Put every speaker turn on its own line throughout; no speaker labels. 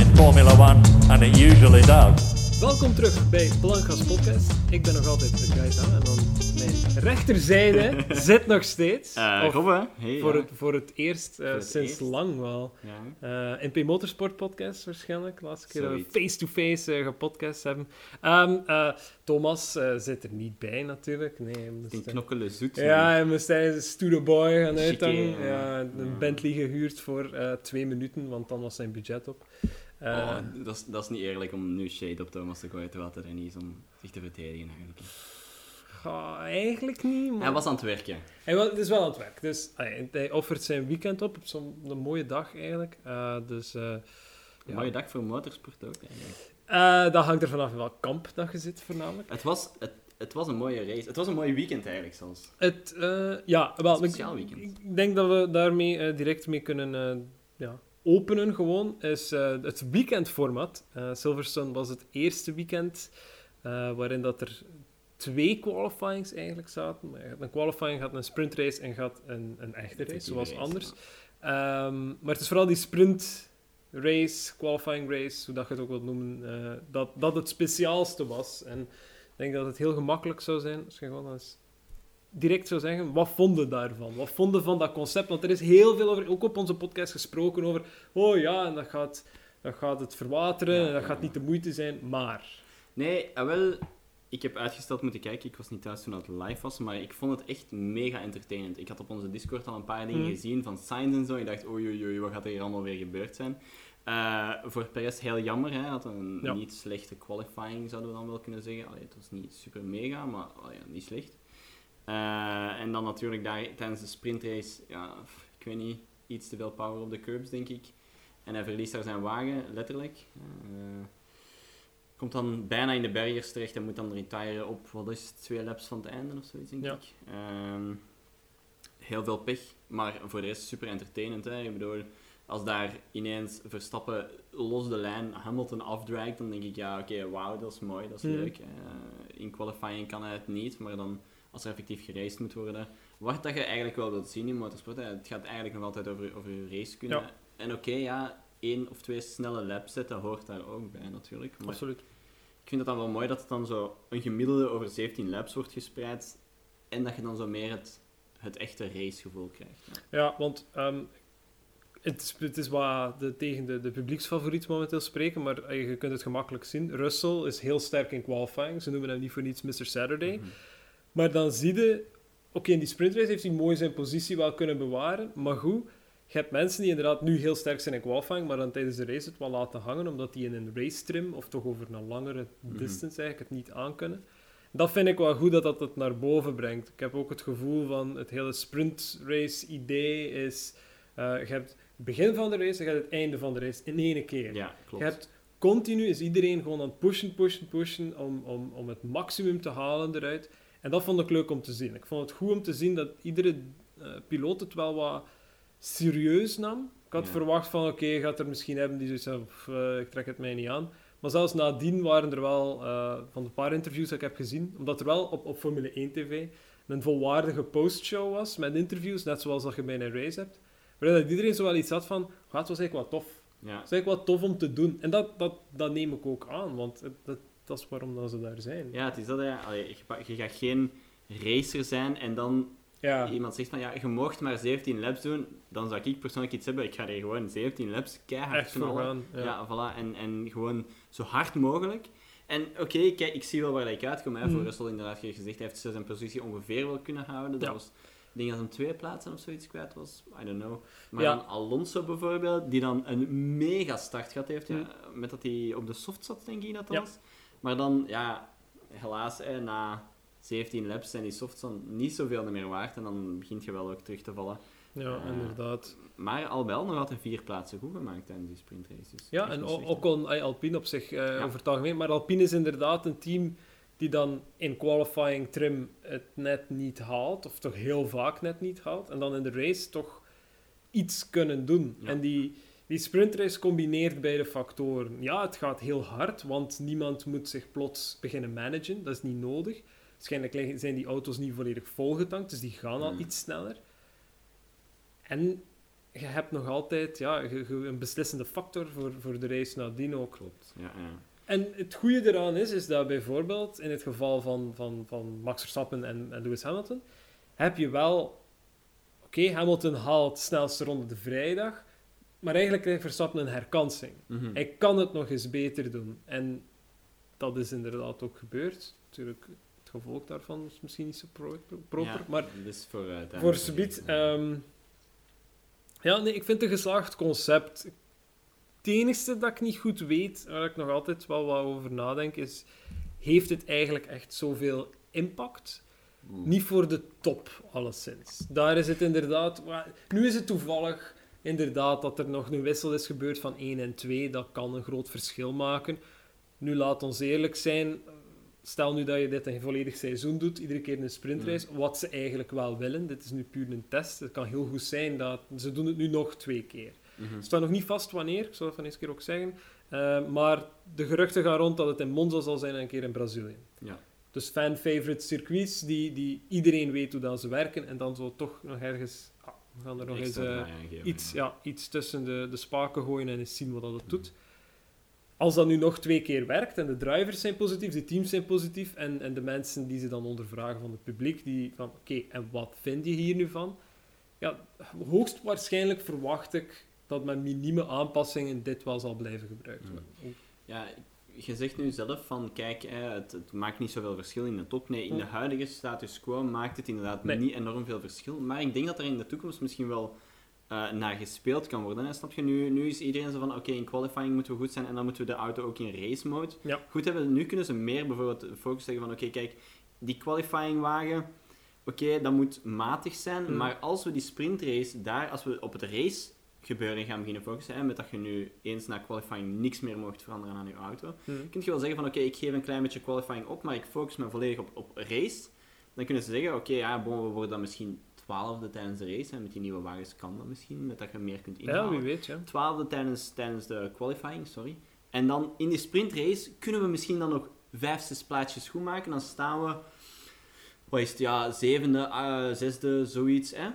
in Formula One, and it usually does.
Welkom terug bij Blancas Podcast. Ik ben nog altijd de Gaeta en dan mijn rechterzijde zit nog steeds.
Uh,
Of
Robbe, hey,
voor,
ja.
het, voor het eerst eh,
het
sinds
eerst.
lang wel.
Ja.
Eh, NP Motorsport Podcast waarschijnlijk. Laatste keer dat we face-to-face eh, gepodcast hebben. Ehm, eh, Thomas zit er niet bij natuurlijk. Nee, moest,
Die knokkelen zoet.
ja, hij moest tijdens een Studio Boy gaan uithangen.
ja.
Een
Ja.
Bentley gehuurd voor eh, twee minuten, want dan was zijn budget op. Eh,
Oh, dat, is, dat is niet eerlijk om nu shade op Thomas te gooien, terwijl er niet is om zich te verdedigen eigenlijk.
ga- eigenlijk niet, maar...
Hij was aan het werken.
Hij wa- het is wel aan het werk. Dus hij, hij offert zijn weekend op op zo'n een mooie dag eigenlijk. Eh, dus eh,
Een
ja.
mooie dag voor motorsport ook eigenlijk.
Dat hangt er vanaf in welk kamp dat je zit voornamelijk.
Het was, het, het was een mooie race. Het was een mooi weekend eigenlijk zelfs.
Het, ja, wel, ik,
Speciaal weekend.
ik denk dat we daarmee direct mee kunnen ja, openen gewoon. Is eh, het weekendformat. Eh Silverstone was het eerste weekend eh, waarin dat er twee qualifyings eigenlijk zaten. Maar je had Een qualifying gaat een sprintrace en gaat een, een echte race, zoals anders. Ehm, maar het is vooral die sprint race, qualifying race, hoe dat je het ook wilt noemen, dat, dat het speciaalste was. En ik denk dat het heel gemakkelijk zou zijn als je gewoon eens direct zou zeggen, wat vonden daarvan? Wat vonden van dat concept? Want er is heel veel over, ook op onze podcast gesproken over, oh ja, en dat gaat, dat gaat het verwateren,
Ja,
en dat
ja,
gaat niet de moeite zijn, maar...
Nee, eh, wel, ik heb uitgesteld moeten kijken. Ik was niet thuis toen het live was, maar ik vond het echt mega entertainend. Ik had op onze Discord al een paar dingen
Mhm.
gezien van signs en zo. Ik dacht, oei oei oei, wat gaat er hier allemaal weer gebeurd zijn? Eh, voor Perez heel jammer, hij had een
Ja.
niet slechte qualifying, zouden we dan wel kunnen zeggen. Allee, het was niet super mega, maar allee, niet slecht. Eh, en dan natuurlijk daar tijdens de sprintrace, ja, ik weet niet, iets te veel power op de curbs, denk ik. En hij verliest daar zijn wagen, letterlijk. Eh, komt dan bijna in de bergers terecht en moet dan retiren op, wat is het, twee laps van het einde of zoiets, denk
Ja.
ik. Ehm, heel veel pech, maar voor de rest super entertainend. Hè? Ik bedoel, als daar ineens Verstappen los de lijn Hamilton afdraagt, dan denk ik, ja, oké, wauw, dat is mooi, dat is
Mhm.
leuk. Eh, in qualifying kan hij het niet, maar dan, als er effectief geraced moet worden, wat dat je eigenlijk wel wilt zien in motorsport, hè, het gaat eigenlijk nog altijd over, over je race kunnen.
Ja.
En oké, ja, één of twee snelle laps zetten hoort daar ook bij natuurlijk. Maar
Absoluut.
ik vind het dan wel mooi dat het dan zo een gemiddelde over 17 laps wordt gespreid en dat je dan zo meer het, het echte racegevoel krijgt. Ja.
Ja, want ehm, het, is, het is wat de, tegen de, de publieksfavoriet momenteel spreken, maar eh, je kunt het gemakkelijk zien. Russell is heel sterk in qualifying. Ze noemen hem niet voor niets Mr. Saturday.
Mhm.
Maar dan zie je... Oké, in die sprintrace heeft hij mooi zijn positie wel kunnen bewaren. Maar goed, je hebt mensen die inderdaad nu heel sterk zijn in qualifying, maar dan tijdens de race het wel laten hangen, omdat die in een race trim, of toch over een langere
Mhm.
distance eigenlijk, het niet aankunnen. Dat vind ik wel goed dat dat het naar boven brengt. Ik heb ook het gevoel van het hele sprint race idee is... eh, je hebt het begin van de race en je hebt het einde van de race in één keer.
Ja, klopt.
Je hebt continu is iedereen gewoon aan het pushen, pushen, pushen om, om, om het maximum te halen eruit. En dat vond ik leuk om te zien. Ik vond het goed om te zien dat iedere eh, piloot het wel wat serieus nam. Ik had
Ja.
verwacht van, oké, gaat er misschien hebben die zoiets "Pff, eh, ik trek het mij niet aan. Maar zelfs nadien waren er wel, eh, van de paar interviews dat ik heb gezien, omdat er wel op, op Formule 1 TV een volwaardige postshow was met interviews, net zoals dat je bij een race hebt. Waarin dat iedereen zo wel iets had van, "Ah, het was eigenlijk wel tof.
Ja.
Dat is eigenlijk wat tof om te doen. En dat, dat, dat neem ik ook aan, want het- dat is waarom dat ze daar zijn.
ja, het is dat. Allee, je, gaat geen racer zijn en dan
Ja,
iemand zegt van, ja, je mocht maar 17 laps doen, dan zou ik persoonlijk iets hebben, ik ga er gewoon 17 laps keihard
echt
knallen.
Ja.
Ja, voilà. En, en gewoon zo hard mogelijk. En oké, kijk, ik zie wel waar ik uitkom. Hè. Voor
Mhm.
Russell inderdaad, gezegd, hij heeft zijn positie ongeveer wel kunnen houden. Dat
Ja.
was, ik denk dat hij twee plaatsen of zoiets kwijt was. I don't know. Maar
Ja.
dan Alonso bijvoorbeeld, die dan een mega start gehad heeft. Ja, met dat hij op de soft zat, denk ik dat dat was. Maar dan, ja, helaas, hè, na 17 laps zijn die softs dan niet zoveel meer waard. En dan begint je wel ook terug te vallen.
Ja,
Eh,
inderdaad.
Maar al wel nog altijd vier plaatsen goed gemaakt tijdens die sprintraces.
Ja,
Echt
en ook al Alpine op zich eh,
Ja.
over het algemeen. Maar Alpine is inderdaad een team die dan in qualifying trim het net niet haalt, of toch heel vaak net niet haalt, en dan in de race toch iets kunnen doen.
Ja.
En die, die sprintrace combineert beide factoren. Ja, het gaat heel hard, want niemand moet zich plots beginnen managen. Dat is niet nodig. Waarschijnlijk zijn die auto's niet volledig volgetankt, dus die gaan al
Mm.
iets sneller. En je hebt nog altijd ja, een beslissende factor voor, voor de race nadien ook.
Klopt. Ja, ja.
En het goede eraan is, is dat bijvoorbeeld in het geval van, van, van Max Verstappen en, en Lewis Hamilton, heb je wel... Oké, Hamilton haalt snelste ronde de vrijdag, maar eigenlijk krijgt Verstappen een herkansing.
Mhm.
Hij kan het nog eens beter doen. En dat is inderdaad ook gebeurd. Natuurlijk, het gevolg daarvan is misschien niet zo pro- proper,
Ja,
maar
is voor, uh,
voor subiet... ehm, ja, nee, ik vind het een geslaagd concept. Het enige dat ik niet goed weet, waar ik nog altijd wel wat over nadenk, is... Heeft het eigenlijk echt zoveel impact? Niet voor de top, alleszins. Daar is het inderdaad... Nu is het toevallig inderdaad dat er nog een wissel is gebeurd van 1 en 2. Dat kan een groot verschil maken. Nu, laat ons eerlijk zijn. Stel nu dat je dit een volledig seizoen doet, iedere keer een sprintrace, wat ze eigenlijk wel willen. Dit is nu puur een test. Het kan heel goed zijn dat... Ze doen het nu nog twee keer.
Mhm.
Het staat nog niet vast wanneer, ik zal het van eens keer ook zeggen. Eh, maar de geruchten gaan rond dat het in Monza zal zijn en een keer in Brazilië.
Ja.
Dus fan-favorite circuits die, die iedereen weet hoe dat ze werken en dan zo toch nog ergens... we gaan er nog eens eh, iets,
ja.
iets tussen de, de spaken gooien en eens zien wat dat het doet. Als dat nu nog twee keer werkt en de drivers zijn positief, de teams zijn positief en, en de mensen die ze dan ondervragen van het publiek, die van oké, en wat vind je hier nu van? Ja, hoogstwaarschijnlijk verwacht ik dat met minieme aanpassingen dit wel zal blijven gebruikt
Mm.
worden.
Ja, je zegt nu zelf van, kijk, het, het maakt niet zoveel verschil in de top. Nee, in de huidige status quo maakt het inderdaad
Nee.
niet enorm veel verschil. Maar ik denk dat er in de toekomst misschien wel eh, naar gespeeld kan worden. Snap je? Nu, nu is iedereen zo van, oké, in qualifying moeten we goed zijn en dan moeten we de auto ook in race mode
Ja.
goed hebben. Nu kunnen ze meer bijvoorbeeld focus zeggen van, oké, kijk, die qualifying wagen, oké, dat moet matig zijn.
Hm.
Maar als we die sprintrace daar, als we op het race gebeuren gaan beginnen focussen, hè, met dat je nu eens na qualifying niks meer mocht veranderen aan je auto,
Hm.
kun je wel zeggen van oké, ik geef een klein beetje qualifying op, maar ik focus me volledig op, op race. Dan kunnen ze zeggen, oké, ja, bon, we worden dan misschien twaalfde tijdens de race. En met die nieuwe wagens kan dat misschien, met dat je meer kunt
Ja,
inhalen.
wie weet, ja.
Twaalfde tijdens, tijdens de qualifying, sorry. En dan in die sprintrace kunnen we misschien dan nog vijf, zes plaatsjes goed maken. Dan staan we, wat is het, ja, zevende, eh, zesde, zoiets, hè.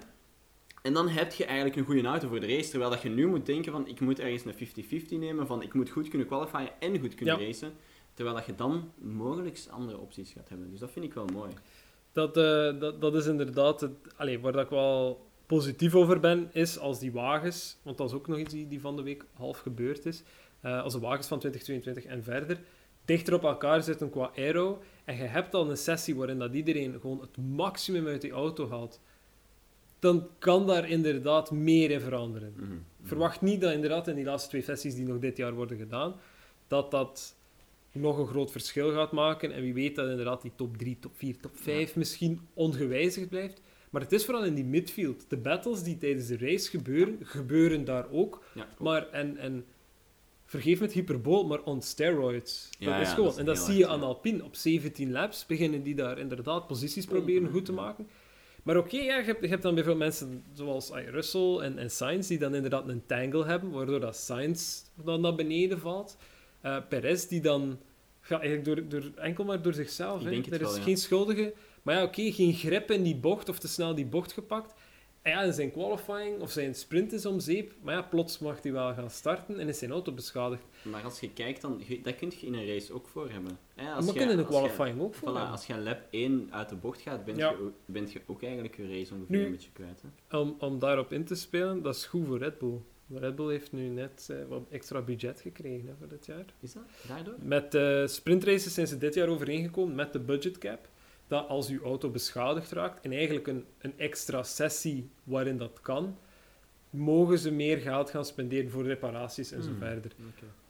En dan heb je eigenlijk een goede auto voor de race. Terwijl dat je nu moet denken van, ik moet ergens een 50-50 nemen. Van, ik moet goed kunnen qualifyen en goed kunnen
Ja.
racen. Terwijl dat je dan mogelijk andere opties gaat hebben. Dus dat vind ik wel mooi.
Dat, eh, dat, dat is inderdaad het, allee, waar dat ik wel positief over ben, is als die wagens, want dat is ook nog iets die, die van de week half gebeurd is, eh, als de wagens van 2022 en verder dichter op elkaar zitten qua aero, en je hebt al een sessie waarin dat iedereen gewoon het maximum uit die auto haalt, dan kan daar inderdaad meer in veranderen.
Mhm.
Verwacht niet dat inderdaad in die laatste twee sessies die nog dit jaar worden gedaan, dat dat nog een groot verschil gaat maken. En wie weet dat inderdaad die top 3, top 4, top 5 misschien ongewijzigd blijft. Maar het is vooral in die midfield. De battles die tijdens de race gebeuren, gebeuren daar ook.
Ja.
Maar, en, en vergeef me het hyperbool, maar on steroids. Dat is gewoon.
dat is
en dat zie je aan. Alpine. Op 17 laps beginnen die daar inderdaad posities proberen goed te maken. Maar oké, ja, je, hebt, je hebt dan bijvoorbeeld mensen zoals ay, Russell en, en Sainz die dan inderdaad een tangle hebben, waardoor dat Sainz dan naar beneden valt. Eh Perez die dan ja, eigenlijk door, door, enkel maar door zichzelf. Hè. er is
wel, ja.
geen schuldige. Maar ja, oké, geen grip in die bocht of te snel die bocht gepakt. Ja, in zijn qualifying of zijn sprint is om zeep. Maar ja, plots mag hij wel gaan starten en is zijn auto beschadigd.
Maar als je kijkt, dan, je- dat kun je in een race ook voor hebben. Hè, als
maar
jij-
kunnen in de qualifying ook voor
Voilà,
hebben.
als je lap 1 uit de bocht gaat, ben,
Ja.
je, je ook eigenlijk je race ongeveer
Nu-
een beetje kwijt. Hè?
Om, om daarop in te spelen, dat is goed voor Red Bull. Red Bull heeft nu net eh, wat extra budget gekregen hè, voor dit jaar.
Is dat daardoor?
Met de sprintraces zijn ze dit jaar overeengekomen met de budget cap. Dat als uw auto beschadigd raakt en eigenlijk een, een extra sessie waarin dat kan, mogen ze meer geld gaan spenderen voor reparaties en zo
Hmm.
verder.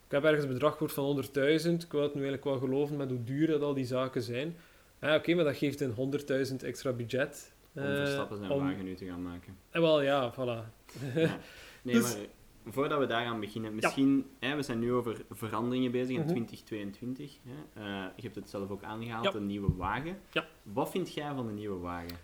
Ik heb ergens een bedrag gehoord van 100.000. Ik wil het nu eigenlijk wel geloven met hoe duur dat al die zaken zijn. Ja, oké, maar dat geeft een 100.000 extra budget.
Om
eh,
Verstappen zijn
om-
wagen nu te gaan maken.
En wel, ja, voilà.
Ja. Nee,
Dus-
maar voordat we daaraan beginnen, misschien, hè, we zijn nu over veranderingen bezig in
Mhm.
2022. Hè. Eh, je hebt het zelf ook aangehaald,
Ja.
een nieuwe wagen.
Ja.
Wat vind jij van de nieuwe wagen?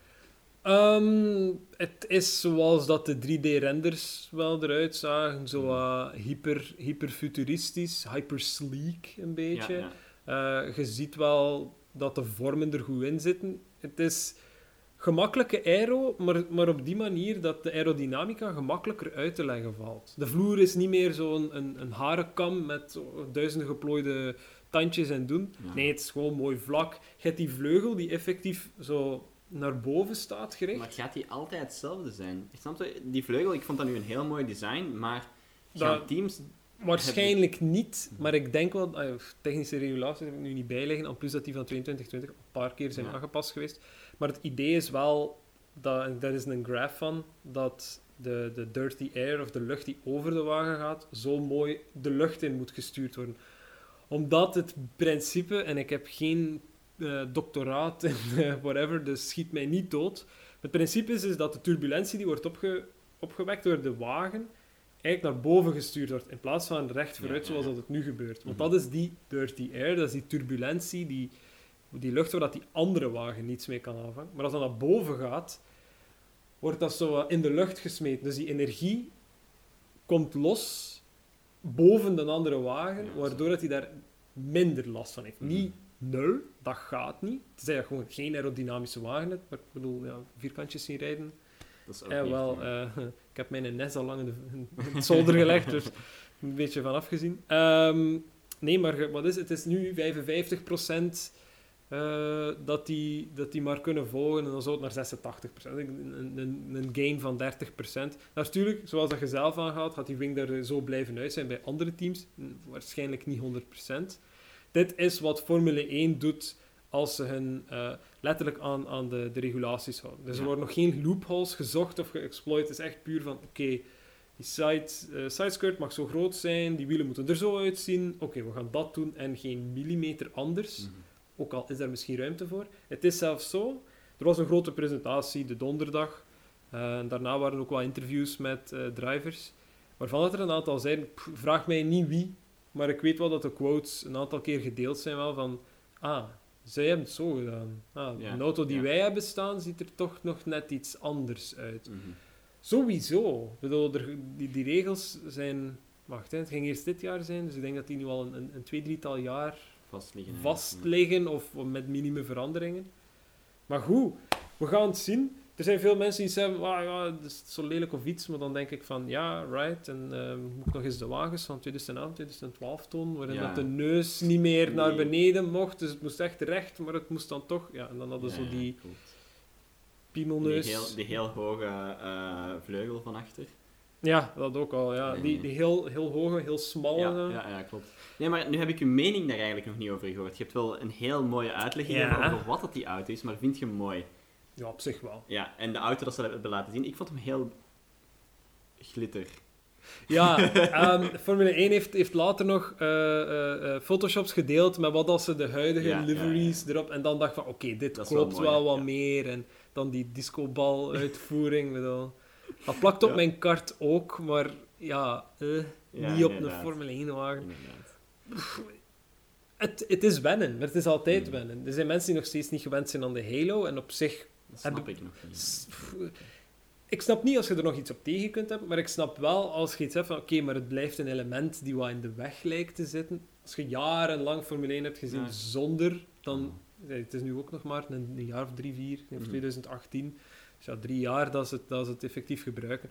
Ehm, het is zoals dat de 3D-renders wel eruit zagen. Zo
Mhm.
wat hyper, hyperfuturistisch, hyper-sleek een beetje. Eh, je ziet wel dat de vormen er goed in zitten. Het is gemakkelijke aero, maar, maar op die manier dat de aerodynamica gemakkelijker uit te leggen valt. De vloer is niet meer zo'n een, een harenkam met duizenden geplooide tandjes en doen.
Ja.
Nee, het is gewoon mooi vlak. Je hebt die vleugel die effectief zo naar boven staat gericht.
Maar gaat die altijd hetzelfde zijn? Ik snap je, die vleugel, ik vond dat nu een heel mooi design, maar gaan
Dat-
teams...
Waarschijnlijk niet, maar ik denk wel... ah, technische regulaties heb ik nu niet bijleggen, en plus dat die van 2220 een paar keer zijn
Ja.
aangepast geweest. Maar het idee is wel, dat, en daar is een graph van, dat de, de dirty air, of de lucht die over de wagen gaat, zo mooi de lucht in moet gestuurd worden. Omdat het principe, en ik heb geen eh, doctoraat in eh, whatever, dus schiet mij niet dood. Het principe is, is dat de turbulentie die wordt opge, opgewekt door de wagen, eigenlijk naar boven gestuurd wordt, in plaats van recht
Ja,
vooruit
ja,
zoals dat het nu gebeurt. Want
Mhm.
dat is die dirty air, dat is die turbulentie, die, die lucht waar dat die andere wagen niets mee kan aanvangen. Maar als dat naar boven gaat, wordt dat zo in de lucht gesmeten. Dus die energie komt los boven de andere wagen, waardoor dat hij daar minder last van heeft.
Mhm.
Niet nul, dat gaat niet. Tenzij je gewoon geen aerodynamische wagen hebt. Maar ik bedoel, ja, vierkantjes zien rijden.
Dat is ook
Eh, wel, eh, ik heb mijn NES al lang in, de, in het zolder gelegd, dus een beetje van afgezien. Ehm, nee, maar wat is het? Het is nu 55% eh, dat, die, dat die maar kunnen volgen en dan zou het naar 86%. Een, een, een- gain van 30%. Natuurlijk, zoals dat je zelf aangaat, gaat die wing er zo blijven uit zijn bij andere teams. Waarschijnlijk niet 100%. Dit is wat Formule 1 doet als ze hun eh, letterlijk aan, aan de, de regulaties houden. Dus er worden nog geen loopholes gezocht of geëxploit. Het is echt puur van, oké, die side, eh, sideskirt mag zo groot zijn, die wielen moeten er zo uitzien. Oké, we gaan dat doen en geen millimeter anders.
Mhm.
Ook al is daar misschien ruimte voor. Het is zelfs zo, er was een grote presentatie de donderdag. eh, en daarna waren er ook wat interviews met eh, drivers. Waarvan dat er een aantal "Pff, vraag mij niet wie, maar ik weet wel dat de quotes een aantal keer gedeeld zijn wel van, ah, zij hebben het zo gedaan. Ah,
Ja,
de auto die
ja.
wij hebben staan ziet er toch nog net iets anders uit.
Mhm.
Sowieso. Ik bedoel, er, die, die regels zijn... Wacht, hè, het ging eerst dit jaar zijn, dus ik denk dat die nu al een, een, een twee, drietal jaar
Vast liggen. hè.
vast liggen of met minime veranderingen. Maar goed, we gaan het zien. Er zijn veel mensen die zeggen, ah, ja, dat is zo lelijk of iets, maar dan denk ik van, ja, right, en ehm, moet ik nog eens de wagens van 2011, 2012 tonen, waarin
Ja.
dat de neus niet meer naar beneden mocht, dus het moest echt recht, maar het moest dan toch, ja, en dan hadden ze
Ja,
zo die piemelneus.
Die heel, die heel hoge eh, vleugel van achter.
Ja, dat ook al, ja. Die, die heel, heel hoge, heel smalle...
Ja, ja, ja, klopt. Nee, maar nu heb ik uw mening daar eigenlijk nog niet over gehoord. Je hebt wel een heel mooie uitleg gegeven
Ja.
over wat dat die auto is, maar vind je hem mooi?
Ja, op zich wel.
Ja, en de auto dat ze hebben laten zien, ik vond hem heel glitter.
Ja, ehm, Formule 1 heeft, heeft later nog eh, photoshops gedeeld met wat als ze de huidige
Ja, ja,
liveries erop... En dan dacht ik van, oké, dit
Dat is wel
klopt
mooi,
wel, wat meer. En dan die discobal-uitvoering. dat plakt op mijn kart ook, maar ja, niet op een. Formule 1-wagen. Het, het is wennen, maar het is altijd
Mm.
wennen. Er zijn mensen die nog steeds niet gewend zijn aan de Halo. En op zich
Dat
Heb
snap
ik-
ik nog niet.
S- pff, Ik snap niet als je er nog iets op tegen kunt hebben, maar ik snap wel als je iets hebt van oké, maar het blijft een element die wat in de weg lijkt te zitten. Als je jarenlang Formule 1 hebt gezien
Ja.
zonder, dan... ja, Het is nu ook nog maar een, een jaar of drie, vier, of
Mhm.
2018. Dus ja, drie jaar dat ze, het, dat ze het effectief gebruiken.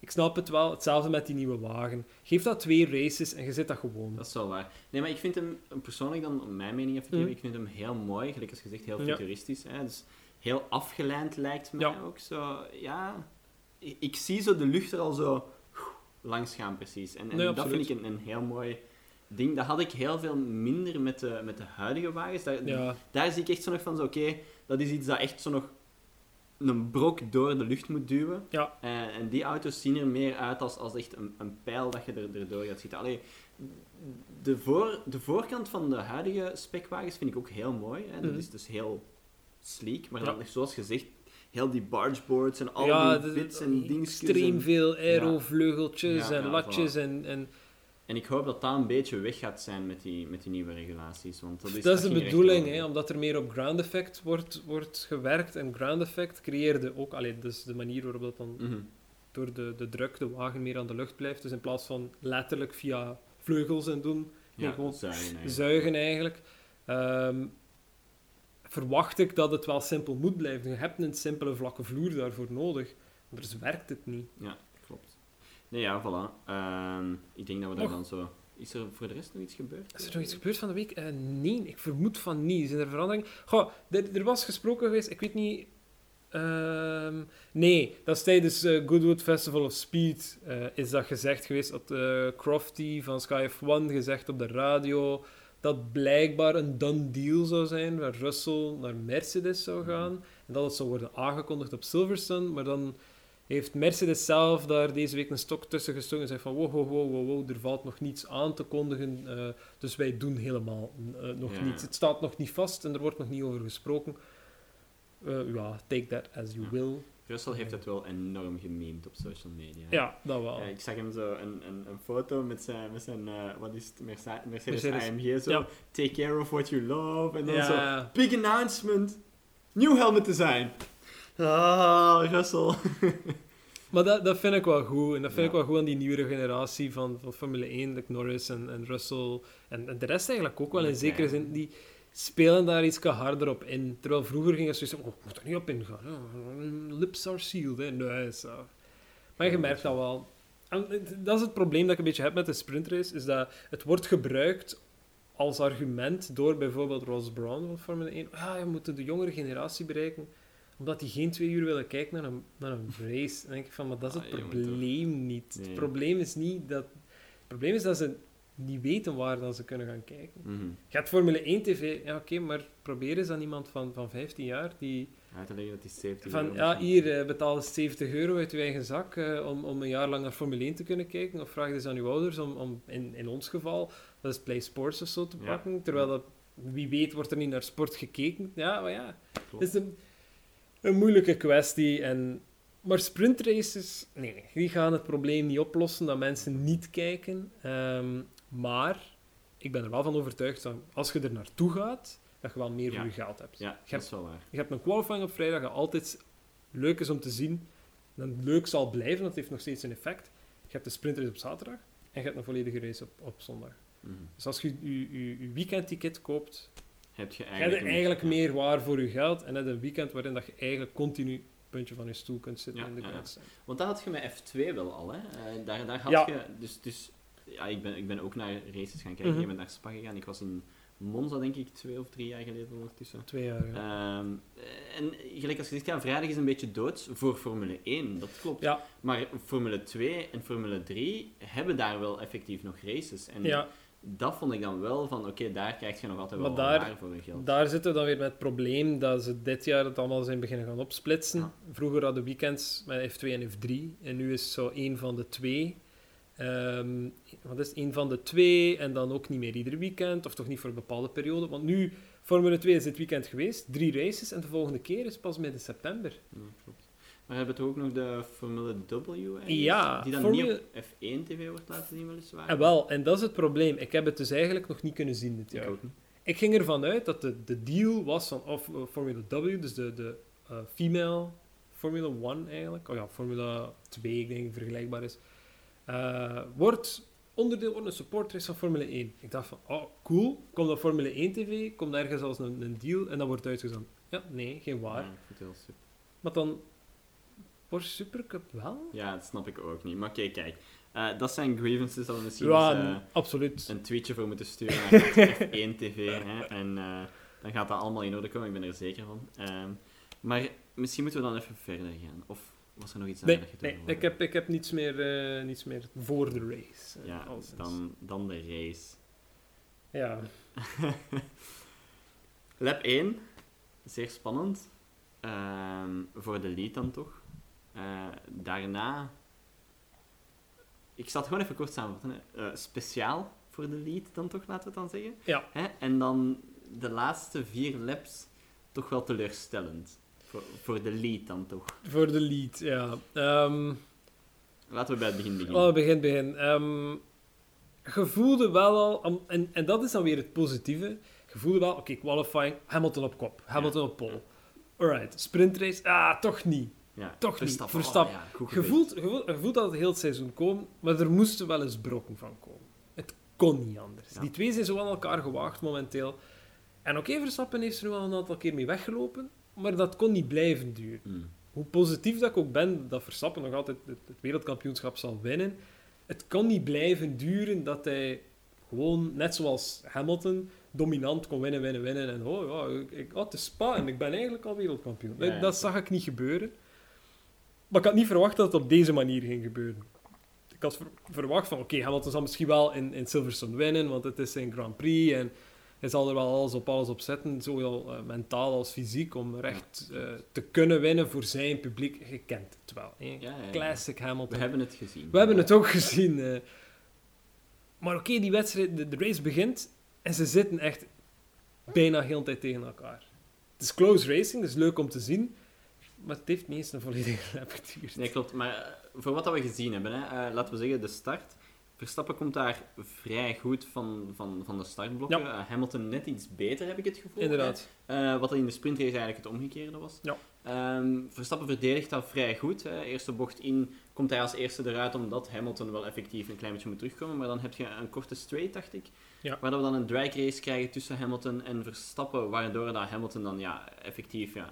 Ik snap het wel, hetzelfde met die nieuwe wagen. Geef dat twee races en je zit dat gewoon.
Dat is wel waar. Nee, maar ik vind hem, persoonlijk dan, om mijn mening even te geven, ik vind hem heel mooi, gelijk als gezegd, heel
Ja.
futuristisch. Hè? Dus heel afgeleid lijkt mij
Ja.
ook. Zo, ja, ik, ik zie zo de lucht er al zo langs gaan, precies. En, en
Nee,
dat vind ik een, een heel mooi ding. Dat had ik heel veel minder met de, met de huidige wagens. Daar,
Ja,
daar zie ik echt zo nog van, zo, oké, dat is iets dat echt zo nog een brok door de lucht moet duwen.
ja,
En, en die auto's zien er meer uit als, als echt een, een pijl dat je er, erdoor gaat schieten. Allee, de, voor, de voorkant van de huidige specwagens vind ik ook heel mooi. Hè. Dat
Mhm.
is dus heel sleek. Maar
Ja.
dan, zoals gezegd, heel die bargeboards en al
ja
die bits en dingetjes.
extreem veel aero-vleugeltjes en latjes en... en
En ik hoop dat dat een beetje weg gaat zijn met die, met die nieuwe regulaties. Want dat is,
Dat is de bedoeling, hè, omdat er meer op ground effect wordt, wordt gewerkt. En ground effect creëerde ook, allee, dus de manier waarop dat dan
Mhm.
door de, de druk de wagen meer aan de lucht blijft. Dus in plaats van letterlijk via vleugels en doen,
Ja,
gewoon
zuigen eigenlijk.
zuigen eigenlijk. Ehm, verwacht ik dat het wel simpel moet blijven. Je hebt een simpele vlakke vloer daarvoor nodig. Anders werkt het niet.
Ja. Nee, ja, voilà. Ehm, ik denk dat we daar
Och.
dan zo... Is er voor de rest nog iets gebeurd?
Is er nog iets gebeurd van de week? Eh, nee, ik vermoed van niet. Zijn er veranderingen? Goh, er, er was gesproken geweest, ik weet niet... ehm, nee, dat is tijdens eh, Goodwood Festival of Speed eh, is dat gezegd geweest. Dat Crofty van Sky F1 gezegd op de radio dat blijkbaar een done deal zou zijn waar Russell naar Mercedes zou gaan. En dat het zou worden aangekondigd op Silverstone. Maar dan heeft Mercedes zelf daar deze week een stok tussen gestoken en zei van wow, wow, wow, wow, er valt nog niets aan te kondigen. eh, dus wij doen helemaal eh, nog
Ja.
niets. Het staat nog niet vast en er wordt nog niet over gesproken. Eh, ja, take that as you
Ja.
will.
Russell heeft het wel enorm gemeend op social media.
Ja, dat wel.
Ik zag hem zo een, een, een foto met zijn, met zijn wat is het, Mercedes,
Mercedes.
AMG, zo,
Ja.
take care of what you love, en dan zo, big announcement, nieuw helmet design. Ah, Russell.
maar dat, dat vind ik wel goed. En dat vind
Ja.
ik wel goed aan die nieuwere generatie van, van Formule 1, like Norris en, en Russell. En, en de rest eigenlijk ook wel. In zekere zin, die spelen daar iets harder op in. Terwijl vroeger ging het zo zeggen, oh, ik moet er niet op ingaan. Lips are sealed. Hè. Nee, zo. Maar je merkt
dat
wel. En dat is het probleem dat ik een beetje heb met de sprintrace, is dat het wordt gebruikt als argument door bijvoorbeeld Ross Brown van Formule 1. Ja, we moeten de jongere generatie bereiken, omdat die geen twee uur willen kijken naar een, naar een race. Dan denk ik van, maar dat is het
Ah,
probleem niet.
Nee.
Het probleem is niet dat... Het probleem is dat ze niet weten waar dan ze kunnen gaan kijken.
Mhm.
Je hebt Formule 1 TV, ja oké, maar probeer eens aan iemand van, van 15 jaar die
Uit te leggen dat hij 70
van,
euro
ja, hier, eh, betaal eens 70 euro uit je eigen zak eh, om, om een jaar lang naar Formule 1 te kunnen kijken. Of vraag eens aan uw ouders om, om in, in ons geval, dat is Play Sports of zo te
Ja.
pakken. Terwijl dat, wie weet, wordt er niet naar sport gekeken. Ja, maar ja,
Klopt.
het is een, een moeilijke kwestie. En, maar sprintraces, nee, nee, die gaan het probleem niet oplossen dat mensen niet kijken. Ehm, maar ik ben er wel van overtuigd dat als je er naartoe gaat, dat je wel meer voor je geld hebt.
Ja,
Je
dat
hebt
is wel waar.
je hebt een qualifying op vrijdag dat altijd leuk is om te zien. Dan leuk zal blijven, dat heeft nog steeds een effect. Je hebt de sprintrace op zaterdag en je hebt een volledige race op, op zondag.
Mhm.
Dus als je je, je, je weekendticket koopt,
Heb je
heb
eigenlijk,
je eigenlijk
ja.
meer waar voor je geld. En net een weekend waarin dat je eigenlijk continu puntje van je stoel kunt zitten
Ja,
in de
ja. Want dat had je met F2 wel al, hè? Eh, daar, daar had
Ja.
je... Dus, dus ja, ik, ben, ik ben ook naar races gaan kijken.
Mhm.
Je bent naar Spa gegaan. Ik was in Monza, denk ik, twee of drie jaar geleden ondertussen.
Twee jaar. ja.
Ehm, en gelijk als je zegt, ja, vrijdag is een beetje dood voor Formule 1. Dat klopt.
Ja.
Maar Formule 2 en Formule 3 hebben daar wel effectief nog races. En
ja,
dat vond ik dan wel van, oké, daar krijg je nog altijd
Maar
wel
daar-
waar voor je geld.
daar zitten we dan weer met het probleem dat ze dit jaar het allemaal zijn beginnen gaan opsplitsen.
Ja.
Vroeger hadden weekends met F2 en F3 en nu is het zo één van de twee. Ehm, wat is één van de twee en dan ook niet meer ieder weekend of toch niet voor een bepaalde periode. Want nu, Formule 2 is dit weekend geweest, drie races en de volgende keer is pas midden september.
Ja, klopt. Maar hebben we toch ook nog de Formule W?
Ja,
Die dan
Formule-
niet op F1-tv wordt laten zien, weliswaar.
En wel, en dat is het probleem. Ik heb het dus eigenlijk nog niet kunnen zien dit
Ik
jaar.
ook niet.
Ik ging ervan uit dat de, de deal was van of, eh, Formula W, dus de, de eh, female Formula 1 eigenlijk, oh ja, Formula 2, ik denk vergelijkbaar is, eh, wordt onderdeel wordt een supportrace van Formule 1. Ik dacht van, oh cool, komt dat Formule 1 TV, komt ergens als een, een deal en dat wordt uitgezonden. Ja, nee, geen waar.
Ja, ik vind het heel super.
Maar dan, Porsche Supercup wel?
Ja, dat snap ik ook niet. Maar oké, kijk. Eh, dat zijn grievances dat we misschien
Ja,
eens, eh,
absoluut.
een tweetje voor moeten sturen naar F1 TV. Hè, en eh, dan gaat dat allemaal in orde komen, ik ben er zeker van. Ehm, maar misschien moeten we dan even verder gaan. Of was er nog iets aan
Nee,
dat
nee ik, heb, ik heb niets meer, niets meer voor de race.
Ja,
alleszins.
dan, dan de race.
Ja,
Lap 1, zeer spannend. Ehm, voor de lead dan toch. Eh, daarna... Ik zal het gewoon even kort samenvatten. Eh, speciaal voor de lead dan toch, laten we het dan zeggen.
Ja.
Hè? En dan de laatste vier laps toch wel teleurstellend. Voor, voor de lead dan toch.
voor de lead, ja. Ehm,
Laten we bij het begin beginnen.
Oh, begin, begin. Ehm, je voelde wel al, en, en dat is dan weer het positieve, je voelde wel, oké, qualifying, Hamilton op kop, Hamilton op pole. Alright, sprintrace, ah, toch niet.
Ja,
toch niet.
Verstappen, oh ja,
Je voelt, je, voelt, je voelt dat het heel het seizoen komen, maar er moesten wel eens brokken van komen. Het kon niet anders.
Ja.
Die twee zijn zo aan elkaar gewaagd momenteel. En oké, Verstappen heeft er nu al een aantal keer mee weggelopen, maar dat kon niet blijven duren.
Hmm.
Hoe positief dat ik ook ben dat Verstappen nog altijd het, het wereldkampioenschap zal winnen, het kan niet blijven duren dat hij gewoon, net zoals Hamilton, dominant kon winnen, winnen, winnen. En oh ja, ik, ik, oh, het is Spa en ik ben eigenlijk al wereldkampioen. Dat zag ik niet gebeuren. Maar ik had niet verwacht dat het op deze manier ging gebeuren. Ik had ver- verwacht van, oké, Hamilton zal misschien wel in, in Silverstone winnen, want het is zijn Grand Prix en hij zal er wel alles op alles op zetten, zowel eh, mentaal als fysiek, om er echt eh, te kunnen winnen voor zijn publiek. Je kent het wel.
Ja, ja, ja.
Classic
We
Hamilton.
hebben het gezien.
We hebben het ook gezien. eh. Maar oké, die wedstrijd, de, de race begint en ze zitten echt bijna heel de tijd tegen elkaar. Het is close racing, dat is leuk om te zien, maar het heeft niet eens een volledige lap geduurd.
Nee, klopt. Maar eh, voor wat dat we gezien hebben, hè, eh, laten we zeggen, de start. Verstappen komt daar vrij goed van, van, van de startblokken.
Ja.
Eh, Hamilton net iets beter, heb ik het gevoel.
Inderdaad.
Eh, wat in de sprintrace eigenlijk het omgekeerde was.
Ja.
Ehm, Verstappen verdedigt dat vrij goed. Hè. Eerste bocht in komt hij als eerste eruit, omdat Hamilton wel effectief een klein beetje moet terugkomen. Maar dan heb je een korte straight, dacht ik.
Ja.
Waar dat we dan een drag race krijgen tussen Hamilton en Verstappen. Waardoor dat Hamilton dan ja, effectief... Ja,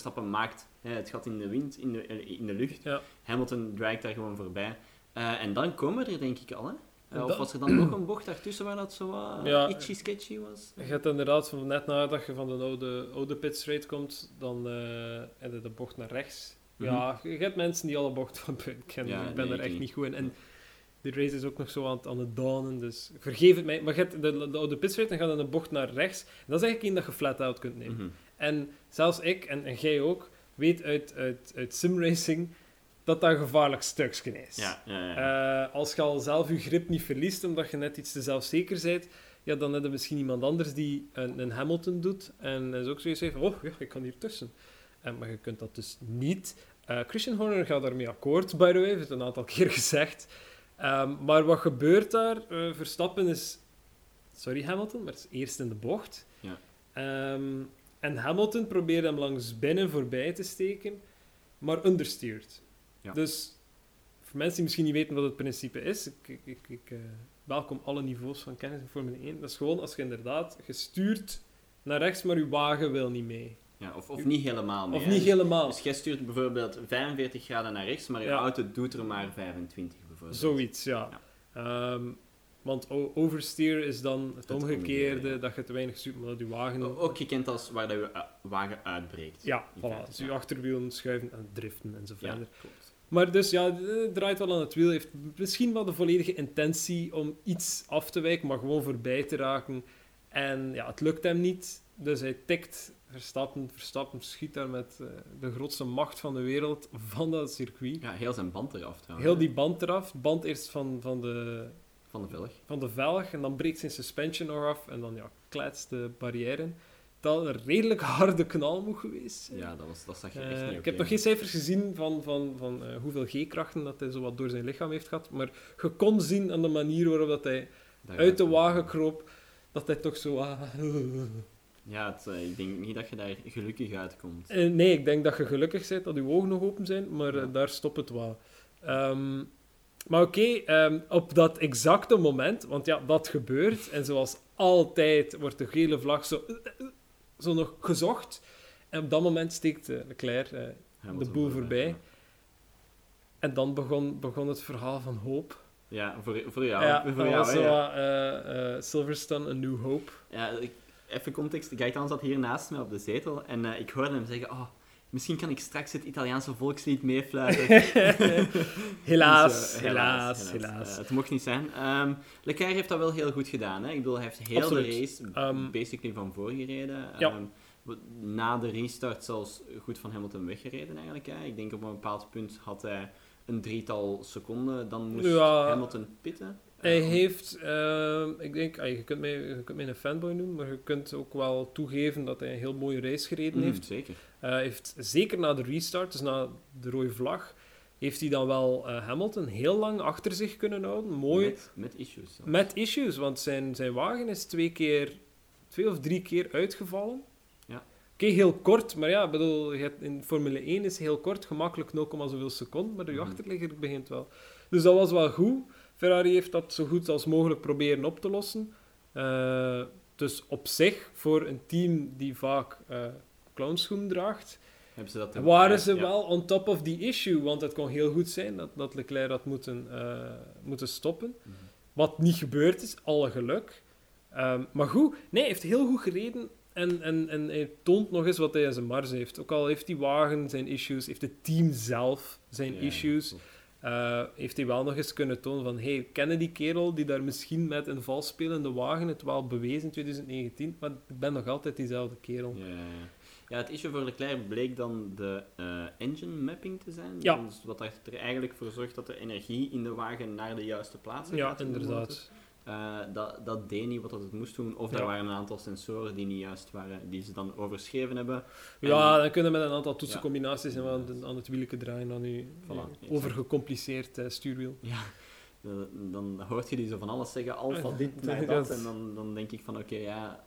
Verstappen maakt hè, het gat in de wind, in de, eh, in de lucht.
Ja.
Hamilton draait daar gewoon voorbij. Eh, en dan komen we er denk ik al, hè? Eh, of was er dan nog een bocht daartussen waar dat zo wat
Ja.
itchy sketchy was?
Je hebt inderdaad van net nadat je van de oude, oude pit straight komt, dan heb je de bocht naar rechts. Ja, je hebt mensen die alle bochten van buiten kennen.
Mhm. Ja,
ik ben
nee,
er echt
niet.
goed in. En de race is ook nog zo aan het, aan het dawnen, dus vergeef het mij. Maar je hebt de, de oude pit straight en gaat dan een bocht naar rechts. En dat is eigenlijk één dat je flat out kunt nemen.
Mhm.
En zelfs ik, en, en jij ook, weet uit, uit, uit simracing dat dat een gevaarlijk stukje is.
Ja, ja, ja.
Eh, als je al zelf je grip niet verliest omdat je net iets te zelfzeker bent, ja, dan heb je misschien iemand anders die een, een Hamilton doet. En is ook zoiets heeft, oh ja, ik kan hier tussen. En, maar je kunt dat dus niet. Eh, Christian Horner gaat daarmee akkoord, by the way, heeft het een aantal keer gezegd. Ehm, maar wat gebeurt daar? Eh, Verstappen is, sorry Hamilton, maar het is eerst in de bocht.
Ja.
Ehm, en Hamilton probeert hem langs binnen voorbij te steken, maar understeert.
Ja.
Dus voor mensen die misschien niet weten wat het principe is, ik, ik, ik, ik, eh, welkom alle niveaus van kennis in Formule 1. Dat is gewoon als je inderdaad gestuurd naar rechts, maar je wagen wil niet mee.
ja of, of niet helemaal meer.
Of
hè.
niet
Dus-
helemaal.
Dus jij stuurt bijvoorbeeld 45 graden naar rechts, maar je
Ja.
auto doet er maar 25 bijvoorbeeld.
Zoiets, ja. Ehm, want oversteer is dan het,
Het
omgekeerde,
omgekeerde, ja.
dat je te weinig stuurt, maar dat je wagen...
Ook gekend als waar dat je uh, wagen uitbreekt.
ja, voilà.
feite,
Dus je achterwielen schuiven en driften en zo
Ja,
verder.
klopt.
Maar dus ja, het draait wel aan het wiel. Heeft misschien wel de volledige intentie om iets af te wijken, maar gewoon voorbij te raken. En ja, het lukt hem niet. Dus hij tikt Verstappen. Verstappen schiet daar met eh, de grootste macht van de wereld van dat circuit.
Ja, heel zijn band eraf trouwens.
Heel die band eraf. Band eerst van, van, de,
Van de velg.
van de velg en dan breekt zijn suspension nog af. En dan ja, kletst de barrière. in. Dat een redelijk harde knal moet geweest zijn.
Ja, dat, was, dat zag je
Eh,
echt niet
ik heb nog geen cijfers gezien van, van, van eh, hoeveel G-krachten dat hij zo wat door zijn lichaam heeft gehad. Maar je kon zien aan de manier waarop dat hij uit de wagen kroop, dat hij toch zo... ah,
Ja, het, eh, ik denk niet dat je daar gelukkig uitkomt.
Eh, nee, ik denk dat je gelukkig bent dat je ogen nog open zijn, maar eh,
Ja.
daar stopt het wel. Ehm, maar oké, ehm, op dat exacte moment, want ja, dat gebeurt, en zoals altijd wordt de gele vlag zo, zo nog gezocht. En op dat moment steekt eh, Leclerc eh,
Hamilton
boel voorbij.
Ja,
En dan begon, begon het verhaal van hoop.
Ja, voor, voor jou.
ja,
voor jou
zo
ja.
eh, eh, Silverstone, A New Hope.
Ja, ik, even context. Gaetan zat hier naast me op de zetel en eh, ik hoorde hem zeggen... Oh, misschien kan ik straks het Italiaanse volkslied meefluiten.
helaas,
Dus,
helaas, helaas.
Eh, het mocht niet zijn. Ehm Leclerc heeft dat wel heel goed gedaan. Hè? Ik bedoel, hij heeft heel
Absoluut.
de race
Ehm,
basically van voor gereden.
Ja.
Ehm, na de restart zelfs goed van Hamilton weggereden eigenlijk. Hè? Ik denk op een bepaald punt had hij een drietal seconden. Dan moest
Ja.
Hamilton pitten.
Hij heeft, ehm, ik denk, ah, je, kunt mij, je kunt mij een fanboy noemen, maar je kunt ook wel toegeven dat hij een heel mooie race gereden
mm,
heeft.
Zeker.
Eh, heeft zeker na de restart, dus na de rode vlag, heeft hij dan wel eh, Hamilton heel lang achter zich kunnen houden. Mooi.
Met, met issues. zelfs.
Met issues, want zijn, zijn wagen is twee keer, twee of drie keer uitgevallen.
Ja.
Oké, heel kort, maar ja, bedoel, in Formule 1 is heel kort, gemakkelijk 0, zoveel seconden, maar de
Mhm.
achterligger begint wel. Dus dat was wel goed. Ferrari heeft dat zo goed als mogelijk proberen op te lossen. Eh, Dus op zich, voor een team die vaak eh clownschoen draagt,
Hebben ze dat
waren ze
ja.
wel on top of the issue. Want het kon heel goed zijn dat, dat Leclerc had moeten, eh, moeten stoppen.
Mhm.
Wat niet gebeurd is, alle geluk. Ehm, maar goed, nee, hij heeft heel goed gereden. En, en, en hij toont nog eens wat hij in zijn mars heeft. Ook al heeft die wagen zijn issues, heeft het team zelf zijn
Ja,
issues. Eh, heeft hij wel nog eens kunnen tonen van hey, kennen die kerel die daar misschien met een vals spelende wagen het wel bewezen in 2019, maar ik ben nog altijd diezelfde kerel.
Ja, ja, ja. ja, het issue voor Leclerc bleek dan de eh, engine mapping te zijn.
Ja.
Dus wat er eigenlijk voor zorgt dat de energie in de wagen naar de juiste plaatsen
Ja,
gaat. in de motor. Eh, dat, dat deed niet wat het moest doen. Of
Ja.
er waren een aantal sensoren die niet juist waren, die ze dan overschreven hebben. En-
Ja, dan kunnen we met een aantal toetsencombinaties en wel aan,
Ja.
aan het wielke draaien dan nu
Voilà,
overgecompliceerd eh, stuurwiel.
Ja, dan, dan hoort je die zo van alles zeggen, alfa
Ja,
dit, mij
dat
En dan, dan denk ik van, oké, ja,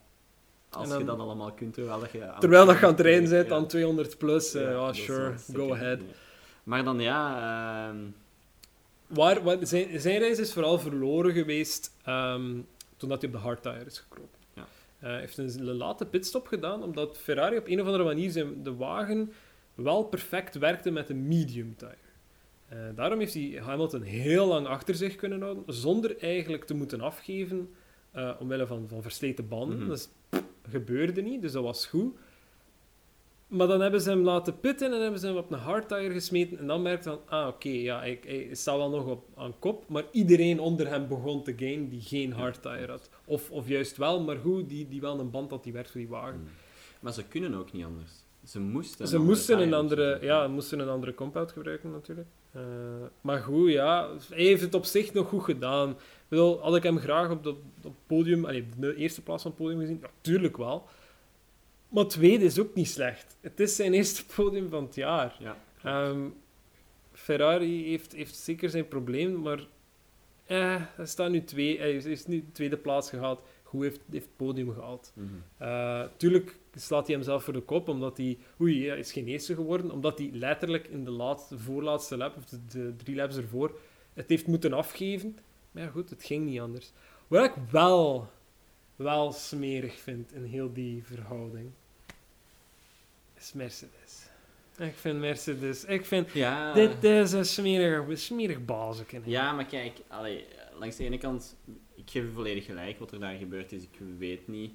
als
dan-
je dat allemaal kunt, terwijl dat je...
Terwijl dat je aan het rijden bent
ja.
aan 200 plus, eh, ja, sure, go ahead.
Ja. Maar dan ja, ehm,
Waar, waar, zijn, zijn reis is vooral verloren geweest ehm, toen dat hij op de hardtire is gekropen.
Ja.
Eh, Hij heeft een late pitstop gedaan, omdat Ferrari op een of andere manier zijn, de wagen wel perfect werkte met een medium tire. Eh, daarom heeft hij Hamilton heel lang achter zich kunnen houden, zonder eigenlijk te moeten afgeven eh, omwille van, van versleten banden.
Mhm.
Dat gebeurde niet, dus dat was goed. Maar dan hebben ze hem laten pitten en hebben ze hem op een hardtire gesmeten. En dan merkte hij van, ah oké, ja, hij, hij staat wel nog op, aan kop. Maar iedereen onder hem begon te gainen die geen hardtire had. Of, of juist wel, maar goed, die, die wel een band had die werkt voor die wagen.
hmm. maar ze kunnen ook niet anders. Ze moesten
Ze
andere
moesten een,
tire
andere, ja, moesten een andere compound gebruiken natuurlijk. Eh, maar goed, ja, hij heeft het op zich nog goed gedaan. Ik bedoel, had ik hem graag op, het podium, allee, de eerste plaats van het podium gezien? Natuurlijk wel. Maar tweede is ook niet slecht. Het is zijn eerste podium van het jaar.
Ja,
Ehm, Ferrari heeft, heeft zeker zijn probleem, maar eh, hij staat nu twee, hij is- nu tweede plaats gehaald. Goed heeft, heeft het podium gehaald.
Mhm.
Eh, tuurlijk slaat hij hem zelf voor de kop, omdat hij... Oei, hij is geen eerste geworden, omdat hij letterlijk in de laatste, voorlaatste lap, of de, de drie laps ervoor, het heeft moeten afgeven. Maar ja, goed, het ging niet anders. Wat ik wel, wel smerig vind in heel die verhouding, is Mercedes. Ik vind Mercedes... Ik vind...
Ja,
Dit is een smerig, smerig
ja, maar kijk, allee, langs de ene kant, ik geef u volledig gelijk wat er daar gebeurd is. Ik weet niet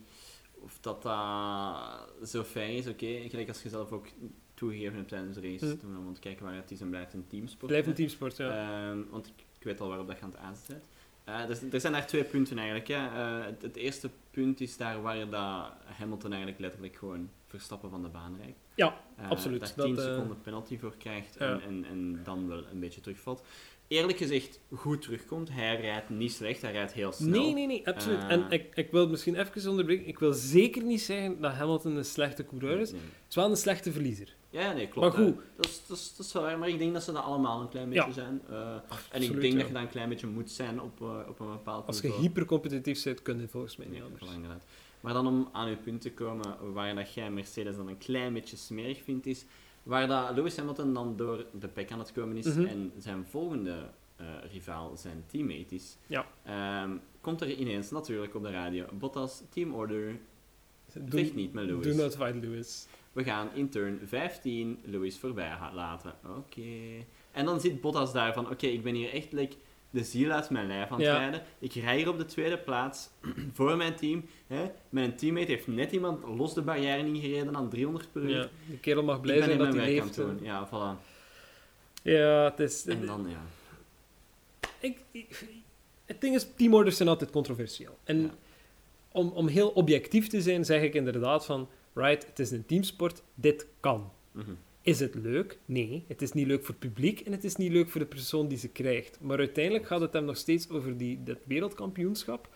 of dat, dat zo fijn is. Oké, gelijk als je zelf ook toegegeven hebt tijdens de race,
Mhm.
toen we kijken waren, het is en blijft een teamsport.
Blijft een teamsport, ja.
Ehm, want ik, ik weet al waarop dat je aan het aanzetten. Eh, dus, er zijn daar twee punten eigenlijk. Hè. Eh, het, het eerste punt is daar waar dat Hamilton eigenlijk letterlijk gewoon Verstappen van de baan rijdt.
Ja,
Eh,
absoluut.
Daar
Dat,
10
eh,
seconden penalty voor krijgt en, en, en dan wel een beetje terugvalt. Eerlijk gezegd, goed terugkomt. Hij rijdt niet slecht, hij rijdt heel snel.
Nee, nee, nee, absoluut.
Eh.
en ik, ik wil misschien even onderbreken. Ik wil zeker niet zeggen dat Hamilton een slechte coureur is.
Nee.
Het is wel een slechte verliezer.
Ja, nee, klopt.
Maar goed.
Dat is, dat, is, dat is wel waar, maar ik denk dat ze dat allemaal een klein beetje
Ja.
zijn. Eh, en ik
Absoluut,
denk
ja.
dat je daar een klein beetje moet zijn op, eh, op een bepaald
Als je hypercompetitief bent, kun je volgens mij niet
Nee,
anders.
Maar dan om aan uw punt te komen, waar dat jij Mercedes dan een klein beetje smerig vindt, is waar dat Lewis Hamilton dan door de pek aan het komen is
Mhm.
en zijn volgende eh, rivaal zijn teammate is,
Ja.
ehm, komt er ineens natuurlijk op de radio Bottas, team order,
Doe,
niet met Lewis.
do not fight Lewis.
We gaan in turn 15 Lewis voorbij laten. Oké. En dan zit Bottas daar van, oké, ik ben hier echt like, de ziel uit mijn lijf aan het
Ja.
rijden. Ik rij hier op de tweede plaats voor mijn team. Hè. Mijn teammate heeft net iemand los de barrière ingereden aan 300 per uur.
Ja, die kerel mag blij zijn dat hij leeft.
Ja, voilà.
Ja, het is...
En dan, ja.
ik, ik- het ding is, teamorders zijn altijd controversieel. En
Ja.
om, om heel objectief te zijn, zeg ik inderdaad van... Right, het is een teamsport, dit kan.
Mhm.
Is het leuk? Nee. Het is niet leuk voor het publiek en het is niet leuk voor de persoon die ze krijgt. Maar uiteindelijk gaat het hem nog steeds over die, dat wereldkampioenschap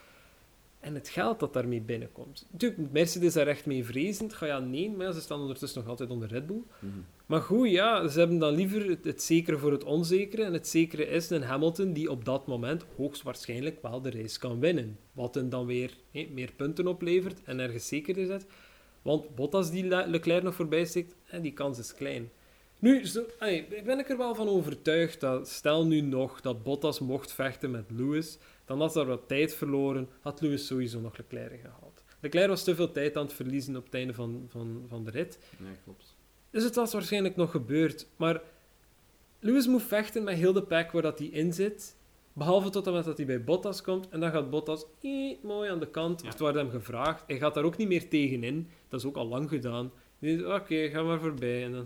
en het geld dat daarmee binnenkomt. Natuurlijk, Mercedes daar echt mee vrezend. Ga ja, nee, maar ja, ze staan ondertussen nog altijd onder Red Bull.
Mhm.
Maar goed, ja, ze hebben dan liever het, het zekere voor het onzekere. En het zekere is een Hamilton die op dat moment hoogstwaarschijnlijk wel de race kan winnen. Wat hem dan weer hé, meer punten oplevert en ergens zekerder zet. Want Bottas die Le- Leclerc nog voorbij steekt, hè, die kans is klein. Nu zo, allee, ben ik er wel van overtuigd dat, stel nu nog dat Bottas mocht vechten met Lewis, dan had daar wat tijd verloren, had Lewis sowieso nog Leclerc gehaald. Leclerc was te veel tijd aan het verliezen op het einde van, van, van de rit.
Ja, klopt.
Dus het was waarschijnlijk nog gebeurd. Maar Lewis moet vechten met heel de pack waar dat hij in zit. Behalve tot en met dat hij bij Bottas komt. En dan gaat Bottas eh, mooi aan de kant.
Ja.
Het wordt hem gevraagd. Hij gaat daar ook niet meer tegenin. Dat is ook al lang gedaan. Oké, ga maar voorbij. En dan...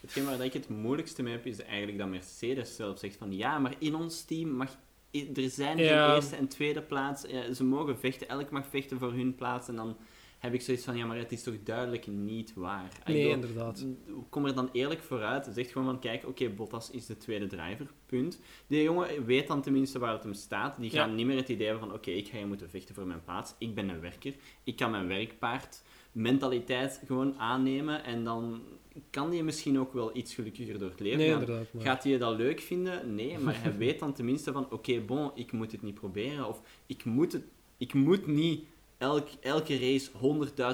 Hetgeen waar ik het moeilijkste mee heb, is eigenlijk dat Mercedes zelf zegt van ja, maar in ons team mag... Er zijn geen
Ja.
eerste en tweede plaats. Ze mogen vechten. Elk mag vechten voor hun plaats. En dan heb ik zoiets van, ja, maar het is toch duidelijk niet waar.
Nee,
bedoel,
inderdaad.
Kom er dan eerlijk vooruit. Zeg gewoon van, kijk, oké, Bottas is de tweede driver, punt. Die jongen weet dan tenminste waar het hem staat. Die gaan
Ja.
niet meer het idee hebben van, oké, ik ga hier moeten vechten voor mijn plaats. Ik ben een werker. Ik kan mijn werkpaard mentaliteit gewoon aannemen. En dan kan die misschien ook wel iets gelukkiger door het leven
Nee,
gaan.
Maar...
Gaat hij dat leuk vinden? Nee, maar hij weet dan tenminste van, oké, bon, ik moet het niet proberen. Of ik moet, het, ik moet niet elk, elke race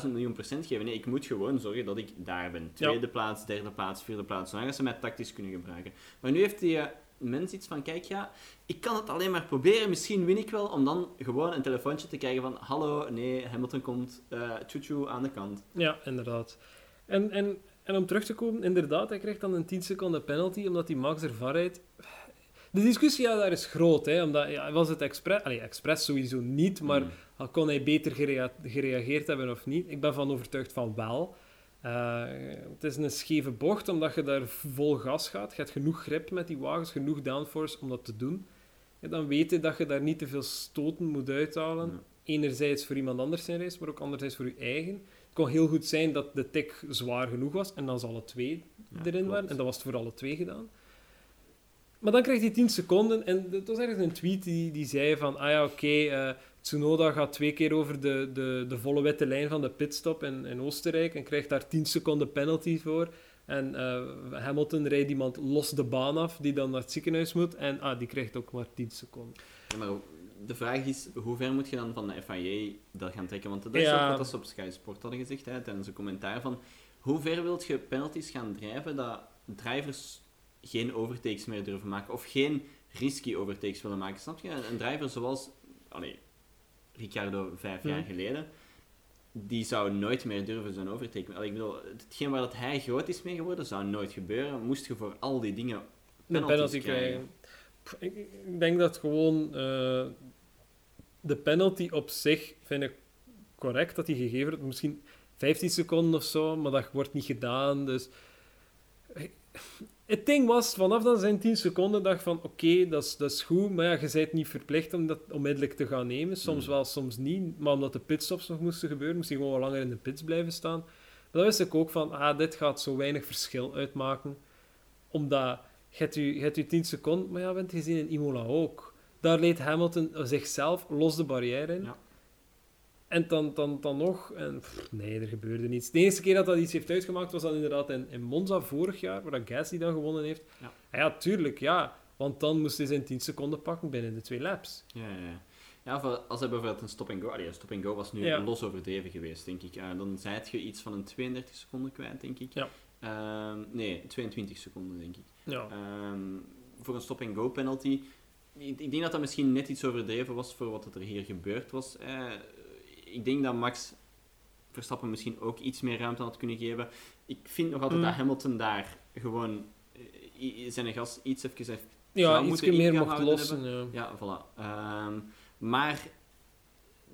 100.000 miljoen procent geven. Nee, ik moet gewoon zorgen dat ik daar ben. Tweede plaats, derde plaats, vierde plaats. Zolang ze mij tactisch kunnen gebruiken. Maar nu heeft die eh, mens iets van, kijk, ja, ik kan het alleen maar proberen. Misschien win ik wel, om dan gewoon een telefoontje te krijgen van, hallo, nee, Hamilton komt, tjoe aan de kant.
Ja, inderdaad. En, en, en om terug te komen, inderdaad, hij krijgt dan een 10 seconden penalty omdat hij Max ervan rijdt. De discussie ja, daar is groot, hè, omdat ja, was het expres, allee, expres sowieso niet, maar
Mm.
kon hij beter gerea- gereageerd hebben of niet? Ik ben van overtuigd van wel. Eh, het is een scheve bocht, omdat je daar vol gas gaat. Je hebt genoeg grip met die wagens, genoeg downforce om dat te doen. En dan weet je dat je daar niet te veel stoten moet uithalen.
Ja.
Enerzijds voor iemand anders zijn race, maar ook anderzijds voor je eigen. Het kon heel goed zijn dat de tik zwaar genoeg was en dan ze alle twee
Ja,
erin
klopt.
waren. En dat was het voor alle twee gedaan. Maar dan krijgt hij 10 seconden en het was ergens een tweet die, die zei van, ah ja, oké, eh, Tsunoda gaat twee keer over de, de, de volle witte lijn van de pitstop in, in Oostenrijk en krijgt daar 10 seconden penalty voor. En eh, Hamilton rijdt iemand los de baan af die dan naar het ziekenhuis moet en ah, die krijgt ook maar 10 seconden.
Ja, maar de vraag is, hoe ver moet je dan van de FIA dat gaan trekken? Want dat is
Ja.
ook wat ze op Sky Sport hadden gezegd hè, tijdens een commentaar van hoe ver wilt je penalties gaan drijven dat drivers geen overtakes meer durven maken of geen risky overtakes willen maken. Snap je? Een driver zoals allee, Ricardo vijf jaar
Mhm.
geleden, die zou nooit meer durven zo'n overtake. Allee, ik bedoel, hetgeen waar dat hij groot is mee geworden, zou nooit gebeuren. Moest je voor al die dingen
Een
penalties
penalty
krijgen.
krijgen. Pff, Ik, ik denk dat gewoon eh, de penalty op zich vind ik correct dat die gegeven wordt. Misschien 15 seconden of zo, maar dat wordt niet gedaan. Dus het ding was, vanaf dan zijn 10 seconden, dacht ik van oké, dat, is, dat is goed, maar ja, je bent niet verplicht om dat onmiddellijk te gaan nemen. Soms
Mm.
wel, soms niet. Maar omdat de pitstops nog moesten gebeuren, moest hij gewoon wat langer in de pits blijven staan. Maar dan wist ik ook van, ah, dit gaat zo weinig verschil uitmaken. Omdat, je hebt je, je hebt je 10 seconden, maar ja, het gezien in Imola ook. Daar leed Hamilton zichzelf los de barrière in.
Ja.
En dan, dan, dan nog, en pff, nee, er gebeurde niets. De eerste keer dat dat iets heeft uitgemaakt was dan inderdaad in, in Monza vorig jaar, waar dat Gasly dan gewonnen heeft.
Ja.
En ja, tuurlijk, ja. Want dan moest hij zijn 10 seconden pakken binnen de twee laps.
Ja, ja, ja. Eh, als hij bijvoorbeeld een stop-and-go... Allee, stop-and-go was nu
Ja.
los overdreven geweest, denk ik. Eh, dan zijt je iets van een 32 seconden kwijt, denk ik.
Ja.
Ehm, nee, 22 seconden, denk ik.
Ja.
Ehm, voor een stop-and-go penalty... Ik, ik denk dat dat misschien net iets overdreven was voor wat er hier gebeurd was. Ik denk dat Max Verstappen misschien ook iets meer ruimte had kunnen geven. Ik vind nog altijd
Mm.
dat Hamilton daar gewoon eh, zijn gas iets even heeft
Ja, iets meer mocht lossen. Ja.
ja, voilà. Ehm, maar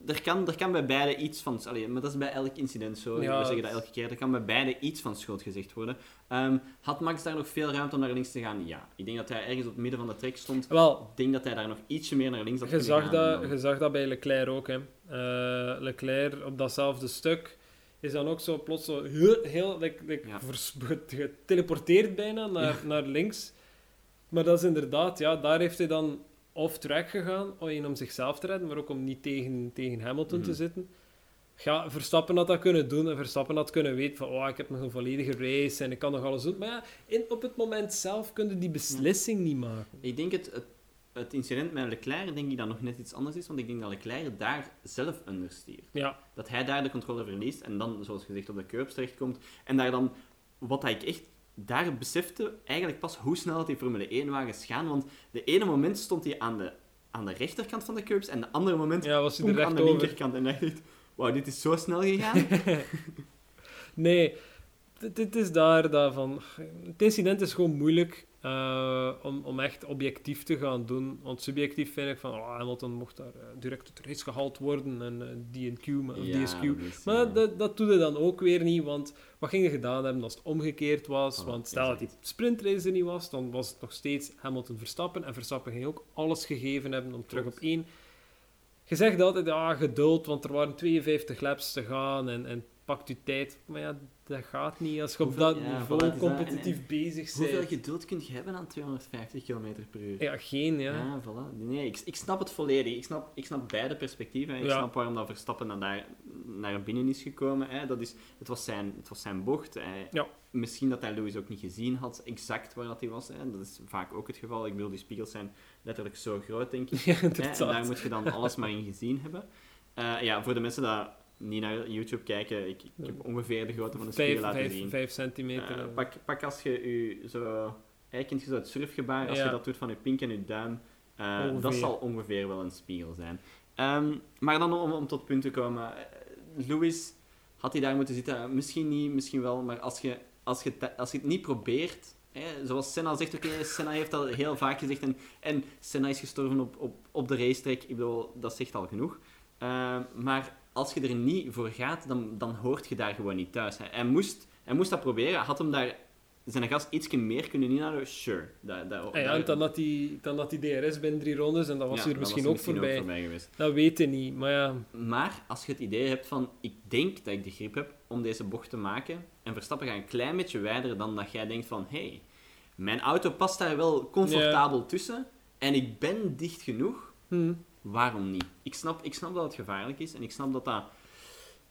er kan, er kan bij beide iets van... Allee, maar dat is bij elk incident zo.
Ja,
We zeggen dat elke keer. Er kan bij beide iets van schuld gezegd worden. Ehm, had Max daar nog veel ruimte om naar links te gaan? Ja. Ik denk dat hij ergens op het midden van de trek stond.
Wel,
Ik denk dat hij daar nog ietsje meer naar links had
je
kunnen
zag,
gaan.
dat, je zag dat bij Leclerc ook. Hè. Eh, Leclerc op datzelfde stuk is dan ook zo plots zo heel, heel like, like,
Ja.
vers- geteleporteerd bijna naar, naar links. Maar dat is inderdaad, ja, daar heeft hij dan off-track gegaan, alleen om zichzelf te redden, maar ook om niet tegen, tegen Hamilton te
Mhm.
zitten. Ja, Verstappen had dat kunnen doen en Verstappen had kunnen weten van oh, ik heb nog een volledige race en ik kan nog alles doen. Maar ja, in, op het moment zelf kun je die beslissing niet maken.
Ik denk het, het, het incident met Leclerc denk ik dat nog net iets anders is. Want ik denk dat Leclerc daar zelf understeert.
Ja,
Dat hij daar de controle verliest en dan, zoals gezegd, op de curbs terechtkomt. En daar dan, wat ik echt daar besefte, eigenlijk pas hoe snel dat die Formule 1-wagens gaan. Want de ene moment stond hij aan de, aan de rechterkant van de curbs en de andere moment
ja was hij
aan de linkerkant. En ik dacht, wauw, dit is zo snel gegaan.
Nee, het- is daar dat van... Het incident is gewoon moeilijk eh, om, om echt objectief te gaan doen. Want subjectief vind ik van, oh, Hamilton mocht daar eh, direct het race gehaald worden en eh, DQ, maar-
Ja,
DSQ.
is,
Maar
ja.
dat, dat doe je dan ook weer niet, want wat ging je gedaan hebben als het omgekeerd was? Want stel dat die sprintrace er niet was, dan was het nog steeds Hamilton Verstappen. En Verstappen ging ook alles gegeven hebben om terug op één. Je zegt altijd, ja, geduld, want er waren 52 laps te gaan en, en pakt u tijd. Maar ja, dat gaat niet als je op
Hoeveel-
dat
ja,
niveau
voilà, dat.
competitief
En-
bezig
Hoeveel
bent.
geduld kun je hebben aan 250 km per uur?
Ja, geen, ja.
Ja, voilà. Nee, ik, ik snap het volledig. Ik snap, ik snap beide perspectieven. Ik
Ja.
snap waarom dat Verstappen naar, daar, naar binnen is gekomen. Hè. Dat is, het, was zijn, het was zijn bocht.
Ja.
Misschien dat hij Lewis ook niet gezien had, exact waar dat hij was. Hè. Dat is vaak ook het geval. Ik bedoel, die spiegels zijn letterlijk zo groot, denk ik.
Ja,
en daar moet je dan alles maar in gezien hebben. Eh, ja, voor de mensen die niet naar YouTube kijken, ik, ik heb ongeveer de grootte van de spiegel laten
vijf,
zien.
vijf centimeter.
Eh, pak, pak als je je zo... Eigenlijk zo het surfgebaar, als
Ja.
je dat doet van je pink en je duim. eh, dat zal ongeveer wel een spiegel zijn. Ehm, maar dan om, om tot punt te komen. eh, Lewis, had hij daar moeten zitten? Misschien niet, misschien wel. Maar als je, als je, als je het niet probeert... Hè, zoals Senna zegt, oké, Senna heeft dat heel vaak gezegd. En, en Senna is gestorven op, op, op de racetrack. Ik bedoel, dat zegt al genoeg. Ehm, maar als je er niet voor gaat, dan, dan hoort je daar gewoon niet thuis. Hij, moest, hij moest dat proberen. Had hem daar zijn gast ietsje meer kunnen inhouden? Sure. Dat, dat,
Ah ja, dan had, hij, dan had hij DRS binnen drie rondes en dan was
ja,
hij er misschien,
was
ook,
misschien
voorbij.
geweest.
Dat weet je niet, maar ja...
Maar als je het idee hebt van, ik denk dat ik de grip heb om deze bocht te maken, en Verstappen gaat een klein beetje wijder dan dat jij denkt van, hé, hey, mijn auto past daar wel comfortabel tussen, en ik ben dicht genoeg,
hm.
Waarom niet? Ik snap, ik snap dat het gevaarlijk is, en ik snap dat dat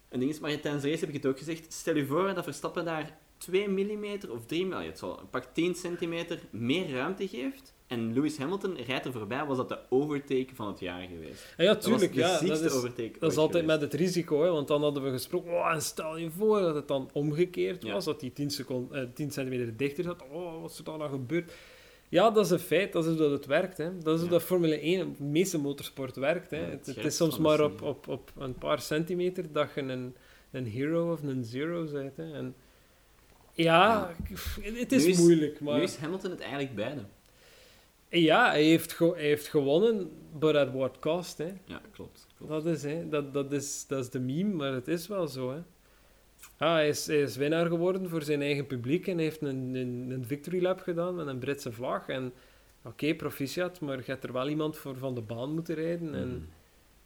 een ding is, maar tijdens de race heb ik het ook gezegd, stel je voor dat Verstappen daar 2 mm of 3 mm, het zal, pak 10 centimeter meer ruimte geeft, en Lewis Hamilton rijdt er voorbij, was dat de overtake van het jaar geweest.
Ja,
Dat was
tuurlijk,
de
ja. Dat is,
overtake
dat is altijd
geweest.
met het risico, hè, want dan hadden we gesproken, oh, en stel je voor dat het dan omgekeerd
Ja.
was, dat die 10, seconden, eh, 10 centimeter dichter zat. Oh, wat is er dan nou gebeurd? Ja, dat is een feit, dat is hoe dat het werkt. Hè. Dat is hoe
Ja.
dat Formule 1, de meeste motorsport werkt. Hè.
Ja, het
het, het
scherpst
is soms maar op, op, op een paar centimeter dat je een, een hero of een zero bent. Hè. En ja, het is, moeilijk, maar...
Nu is Hamilton het eigenlijk beide.
Ja, hij heeft, hij heeft gewonnen, but at what cost, hè.
Ja, klopt. klopt.
Dat is, hè. Dat, dat, is, dat is de meme, maar het is wel zo. Hè. Ah, hij, is, is winnaar geworden voor zijn eigen publiek en heeft een, een, een victory lap gedaan met een Britse vlag. En oké, proficiat, maar hebt er wel iemand voor van de baan moeten rijden. En,
Mhm.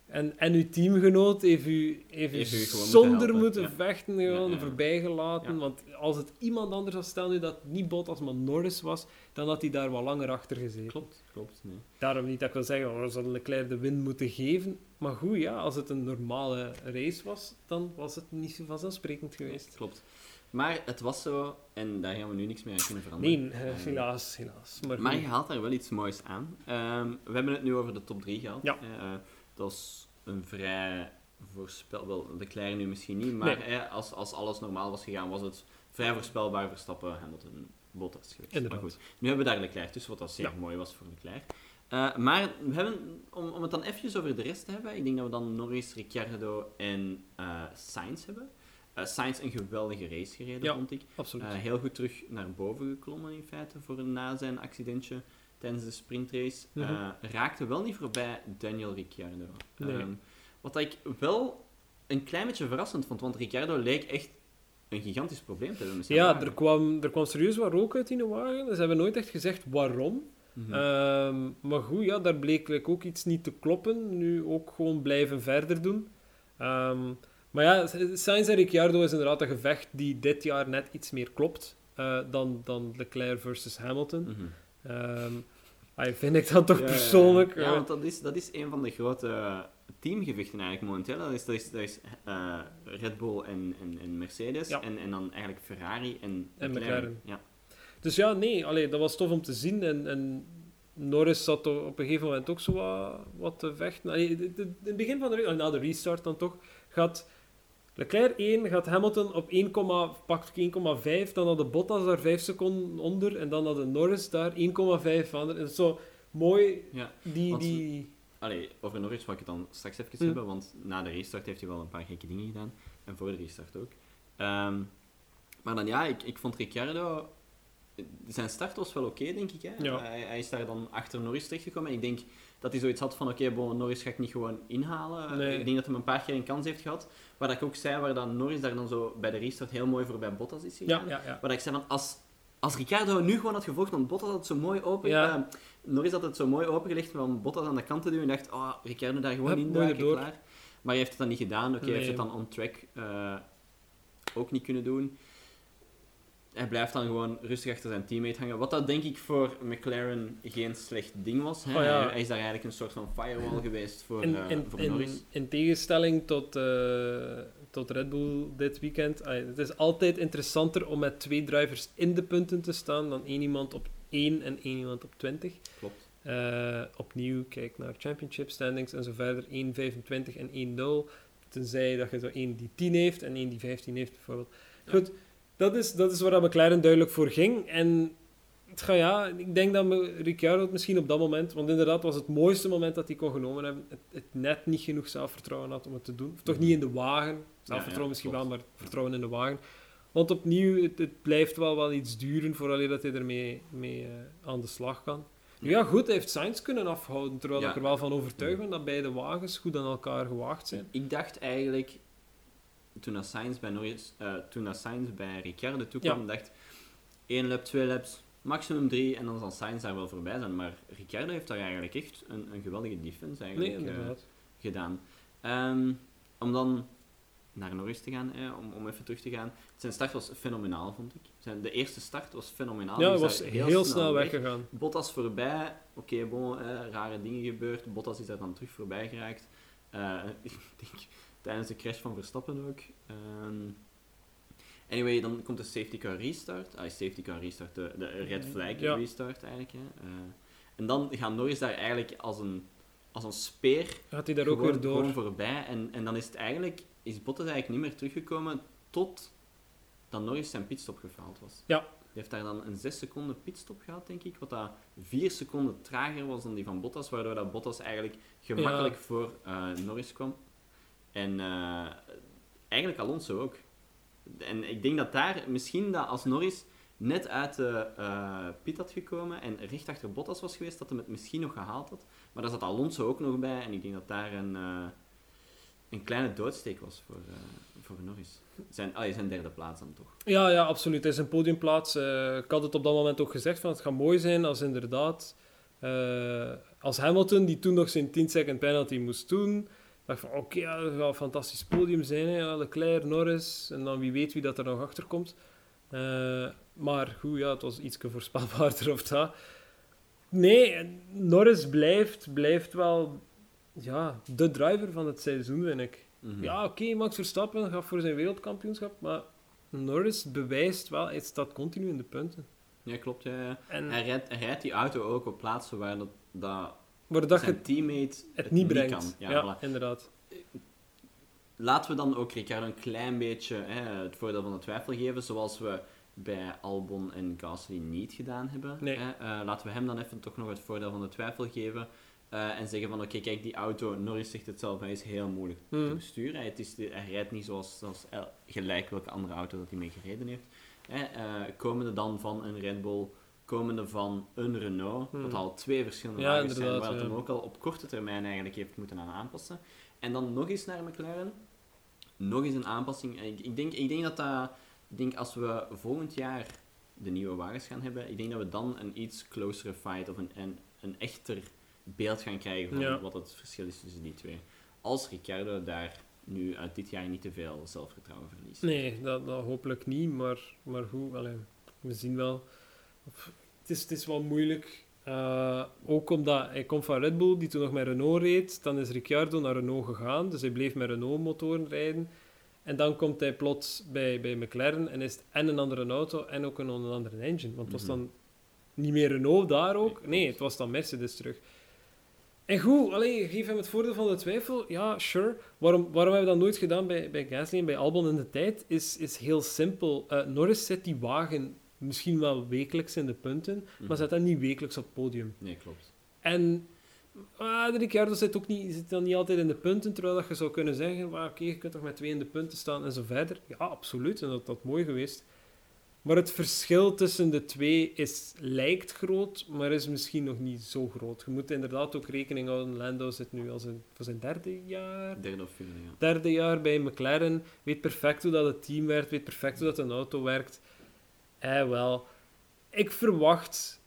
En, en uw teamgenoot heeft u, heeft u
Heeft u gewoon moeten
zonder moeten
ja.
vechten gewoon
Ja,
voorbijgelaten. Want als het iemand anders was, stel nu dat het niet Bottas, maar Norris was, dan had hij daar wat langer achter gezeten.
Klopt, klopt. Nee.
Daarom niet dat ik wil zeggen, oh, ze hadden Leclerc de win moeten geven. Maar goed, ja, als het een normale race was, dan was het niet zo vanzelfsprekend geweest.
Klopt. Maar het was zo, en daar gaan we nu niks meer aan kunnen veranderen.
Nee, eh, helaas, helaas. Maar,
Maar je haalt daar wel iets moois aan. Ehm, we hebben het nu over de top 3 gehad.
Ja.
Eh, dat is een vrij voorspel... Wel, Leclerc nu misschien niet, maar
Nee.
eh, als, als alles normaal was gegaan, was het vrij voorspelbaar Verstappen, Hamilton, Bottas geweest.
Inderdaad.
Maar goed, nu hebben we daar Leclerc tussen, wat dat zeer
Ja.
mooi was voor Leclerc. Eh, maar we hebben, om, om het dan even over de rest te hebben, ik denk dat we dan Norris, Ricciardo en eh Sainz hebben. Eh Sainz een geweldige race gereden,
Ja.
vond ik.
Absoluut.
Heel goed terug naar boven geklommen in feite voor na zijn accidentje tijdens de sprintrace.
Mhm.
Eh, raakte wel niet voorbij Daniel Ricciardo.
Nee.
Ehm, wat ik wel een klein beetje verrassend vond, want Ricciardo leek echt een gigantisch probleem te hebben met zijn
ja,
wagen.
er kwam, er kwam serieus wat rook uit in de wagen. Ze hebben nooit echt gezegd waarom.
Mhm.
Ehm, maar goed, ja, daar bleek ook iets niet te kloppen. Nu ook gewoon blijven verder doen. Ehm, maar ja, Sainz en Ricciardo is inderdaad een gevecht die dit jaar net iets meer klopt eh, dan, dan Leclerc versus Hamilton.
Mhm.
Ehm, vind ik dat toch
Ja, ja, ja.
persoonlijk.
Ja,
eh,
want dat is, dat is een van de grote teamgevechten eigenlijk momenteel. Dat is, dat is, dat is eh, Red Bull en, en, en Mercedes.
Ja.
En, en dan eigenlijk Ferrari en,
En
McLaren.
McLaren.
Ja.
Dus ja, nee, allee, dat was tof om te zien. En, en Norris zat op een gegeven moment ook zo wat, wat te vechten. Allee, de- de- in het begin van de race, na de restart dan toch, gaat Leclerc 1, gaat Hamilton op 1, pakt 1,5. Dan had de Bottas daar 5 seconden onder. En dan had de Norris daar 1,5 van. En zo mooi
Ja.
die,
Want-
die,
allee, over Norris wil ik het dan straks even
Hm.
hebben, want na de restart heeft hij wel een paar gekke dingen gedaan. En voor de restart ook. Ehm, maar dan ja, ik, ik vond Ricciardo... Zijn start was wel oké, denk ik. Hè?
Ja.
Hij, hij is daar dan achter Norris terechtgekomen. En ik denk dat hij zoiets had van, oké, bon, Norris ga ik niet gewoon inhalen.
Nee.
Ik denk dat hij een paar keer een kans heeft gehad. Waar dat ik ook zei, waar dan Norris daar dan zo bij de restart heel mooi voorbij Bottas is
Ja,
gegaan.
ja, ja.
Waar ik zei van, als, als Ricciardo nu gewoon had gevolgd, want Bottas had het zo mooi open... Eh, Norris had het zo mooi opengelegd van Bottas aan de kant te doen en dacht, oh, Ricciardo daar gewoon in duiken, klaar. Maar hij heeft het dan niet gedaan. Oké, hij heeft het dan on track eh, ook niet kunnen doen. Hij blijft dan gewoon rustig achter zijn teammate hangen. Wat dat denk ik voor McLaren geen slecht ding was. Hè?
Oh ja.
hij, is daar eigenlijk een soort van firewall geweest voor,
In,
eh,
in,
voor
in,
Norris.
in tegenstelling tot, eh, tot Red Bull dit weekend. het is altijd interessanter om met twee drivers in de punten te staan dan één iemand op 1 en één iemand op 20.
Klopt.
Eh, opnieuw, kijk naar championship standings en zo verder. 1, 25 en 1, 0. Tenzij dat je zo één die 10 heeft en één die 15 heeft, bijvoorbeeld.
Ja.
Dat is, dat is waar dat McLaren duidelijk voor ging. En het ga, ja, ik denk dat Ricciardo het misschien op dat moment, want inderdaad was het mooiste moment dat hij kon genomen hebben, het, het net niet genoeg zelfvertrouwen had om het te doen. Of toch
Mhm.
niet in de wagen. Zelfvertrouwen
Ja, ja,
misschien
klopt.
wel, maar vertrouwen in de wagen. Want opnieuw, het, het blijft wel, wel iets duren voordat dat hij ermee mee, eh, aan de slag kan. Nu ja, goed, hij heeft Sainz kunnen afhouden, terwijl
Ja.
ik er wel van overtuigd ben dat beide wagens goed aan elkaar gewaagd zijn.
Ik dacht eigenlijk, toen dat Sainz bij, Norris, eh, toen dat Sainz bij Ricciardo toekwam, dacht één lap, twee laps, maximum drie, en dan zal Sainz daar wel voorbij zijn. Maar Ricciardo heeft daar eigenlijk echt een, een geweldige defense eigenlijk, eh, gedaan. Ehm, om dan naar Norris te gaan, eh, om, om even terug te gaan. Zijn start was fenomenaal, vond ik. Zijn, de eerste start was fenomenaal.
ja, hij was
daar
heel, snel
weg.
weggegaan.
Bottas voorbij. Oké, bon, eh, rare dingen gebeurd. Bottas is daar dan terug voorbij geraakt. Eh, ik denk tijdens de crash van Verstappen ook. Ehm, anyway, dan komt de safety car restart. Ah, safety car restart, de, de red flag
Ja.
restart eigenlijk. Hè. Eh, en dan gaat Norris daar eigenlijk als een, als een speer
Gaat hij daar ook weer door.
gewoon voorbij. En, en dan is het eigenlijk, is Bottas eigenlijk niet meer teruggekomen tot dat Norris zijn pitstop gefaald was.
Ja.
Die heeft daar dan een 6 seconden pitstop gehad, denk ik. Wat dat 4 seconden trager was dan die van Bottas. Waardoor dat Bottas eigenlijk gemakkelijk voor eh, Norris kwam. En eh, eigenlijk Alonso ook. En ik denk dat daar misschien dat als Norris net uit de eh, pit had gekomen en recht achter Bottas was geweest, dat hij het misschien nog gehaald had. Maar daar zat Alonso ook nog bij en ik denk dat daar een, eh, een kleine doodsteek was voor, eh, voor Norris. Zijn, allee, zijn derde plaats dan toch.
Ja, ja, absoluut. Het is een podiumplaats. Ik had het op dat moment ook gezegd, van het gaat mooi zijn als inderdaad... als Hamilton, die toen nog zijn 10-second penalty moest doen, dacht van, oké, ja, dat gaat een fantastisch podium zijn. Hè. Ja, Leclerc, Norris, en dan wie weet wie dat er nog achter komt. Eh, maar goed, ja, het was iets voorspelbaarder of dat. Nee, Norris blijft, blijft wel ja, de driver van het seizoen, vind ik.
Mhm.
Ja, oké, Max Verstappen gaat voor zijn wereldkampioenschap, maar Norris bewijst wel, hij staat continu in de punten.
Ja, klopt. Ja, ja.
En
Hij, rijdt, hij rijdt die auto ook op plaatsen waar dat, dat
waar dat je
teammate
het niet brengt.
kan. Ja,
Ja,
voilà.
inderdaad.
Laten we dan ook Ricciardo een klein beetje hè, het voordeel van de twijfel geven, zoals we bij Albon en Gasly niet gedaan hebben.
Nee.
Hè. Eh, laten we hem dan even toch nog het voordeel van de twijfel geven. eh, en zeggen van, oké, kijk, die auto, Norris zegt het zelf, hij is heel moeilijk te
Mhm.
besturen. Hij, het is, de- hij rijdt niet zoals, zoals el- gelijk welke andere auto dat hij mee gereden heeft. Hè. eh, komende dan van een Red Bull, komende van een Renault,
Mhm.
wat al twee verschillende
Ja,
wagens zijn, waar het hem ook al op korte termijn eigenlijk heeft moeten aan aanpassen. En dan nog eens naar McLaren. Nog eens een aanpassing. Ik, ik, denk, ik denk dat dat... Ik denk als we volgend jaar de nieuwe wagens gaan hebben, ik denk dat we dan een iets closere fight of een, een, een echter beeld gaan krijgen van
Ja.
wat het verschil is tussen die twee. Als Ricciardo daar nu uit dit jaar niet te veel zelfvertrouwen verliest.
Nee, dat, dat hopelijk niet, maar, maar goed, allee, we zien wel. Het is, het is wel moeilijk. Eh, ook omdat hij komt van Red Bull, die toen nog met Renault reed. Dan is Ricciardo naar Renault gegaan, dus hij bleef met Renault-motoren rijden. En dan komt hij plots bij, bij McLaren en is het en een andere auto en ook een, een andere engine. Want het was
Mhm.
dan niet meer Renault daar ook.
Nee,
het was dan Mercedes terug. En goed, allee, geef hem het voordeel van de twijfel. Ja, sure. Waarom, waarom hebben we dat nooit gedaan bij, bij Gasly en bij Albon in de tijd? Is, is heel simpel. Eh, Norris zet die wagen misschien wel wekelijks in de punten,
Mhm.
maar zet hem niet wekelijks op het podium.
Nee, klopt.
En Ah, de Ricciardo zit ook niet, zit dan niet altijd in de punten, terwijl dat je zou kunnen zeggen, "Maar oké, je kunt toch met twee in de punten staan en zo verder. Ja, absoluut, en dat dat mooi geweest. Maar het verschil tussen de twee is, lijkt groot, maar is misschien nog niet zo groot. Je moet inderdaad ook rekening houden, Lando zit nu al zijn, voor zijn derde jaar,
Derde of vierde, ja.
derde jaar bij McLaren, weet perfect hoe dat het team werkt, weet perfect hoe dat een auto werkt. Eh, wel, ik verwacht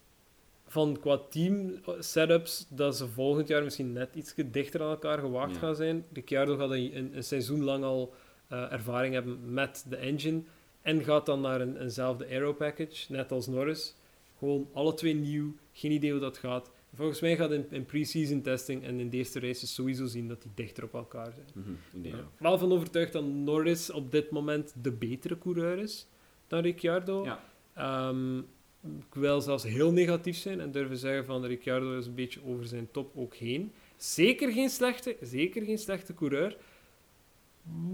van qua team setups dat ze volgend jaar misschien net iets dichter aan elkaar gewaagd
Ja.
gaan zijn. Ricciardo gaat een, een, een seizoen lang al eh, ervaring hebben met de engine en gaat dan naar een, eenzelfde aero package, net als Norris. Gewoon alle twee nieuw, geen idee hoe dat gaat. Volgens mij gaat in, in pre-season testing en in de eerste races sowieso zien dat die dichter op elkaar zijn. Ja.
ook.
Wel van overtuigd dat Norris op dit moment de betere coureur is dan Ricciardo.
Ja.
Ehm, ik wil zelfs heel negatief zijn en durven zeggen van Ricciardo is een beetje over zijn top ook heen. Zeker geen slechte, zeker geen slechte coureur.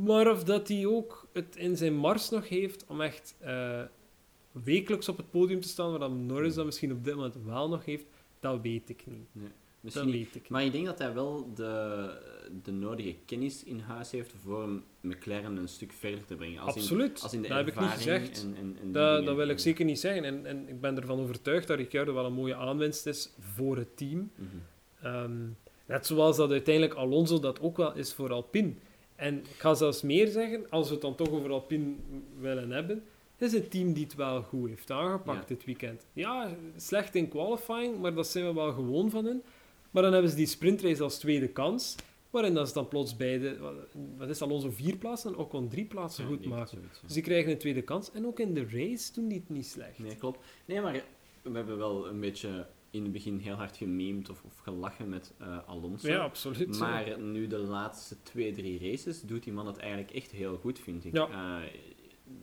Maar of dat hij ook het in zijn mars nog heeft om echt eh, wekelijks op het podium te staan, waar dan Norris dat misschien op dit moment wel nog heeft, dat weet ik niet.
Misschien niet.
ik.
Maar ik denk dat hij wel de, de nodige kennis in huis heeft voor McLaren een stuk verder te brengen. Als
Absoluut,
In, als in de
dat heb ik niet gezegd.
En, en, en die
Dat, wil ik zeker niet zeggen. En, en ik ben ervan overtuigd dat Ricciardo wel een mooie aanwinst is voor het team.
Mhm.
Ehm, net zoals dat uiteindelijk Alonso dat ook wel is voor Alpine. En ik ga zelfs meer zeggen, als we het dan toch over Alpine willen hebben, het is een team die het wel goed heeft aangepakt
Ja.
dit weekend. Ja, slecht in qualifying, maar dat zijn we wel gewoon van hen. Maar dan hebben ze die sprintrace als tweede kans, waarin dat ze dan plots beide, wat- is Alonso vier plaatsen en Ocon drie plaatsen
Ja,
goed maken.
zoiets, ja.
Dus die krijgen een tweede kans. En ook in de race doen die het niet slecht.
Nee, klopt. Nee, maar we hebben wel een beetje in het begin heel hard gememd of, of gelachen met eh, Alonso.
Ja, absoluut.
Maar nu de laatste twee, drie races doet die man het eigenlijk echt heel goed, vind ik.
Ja.
Eh,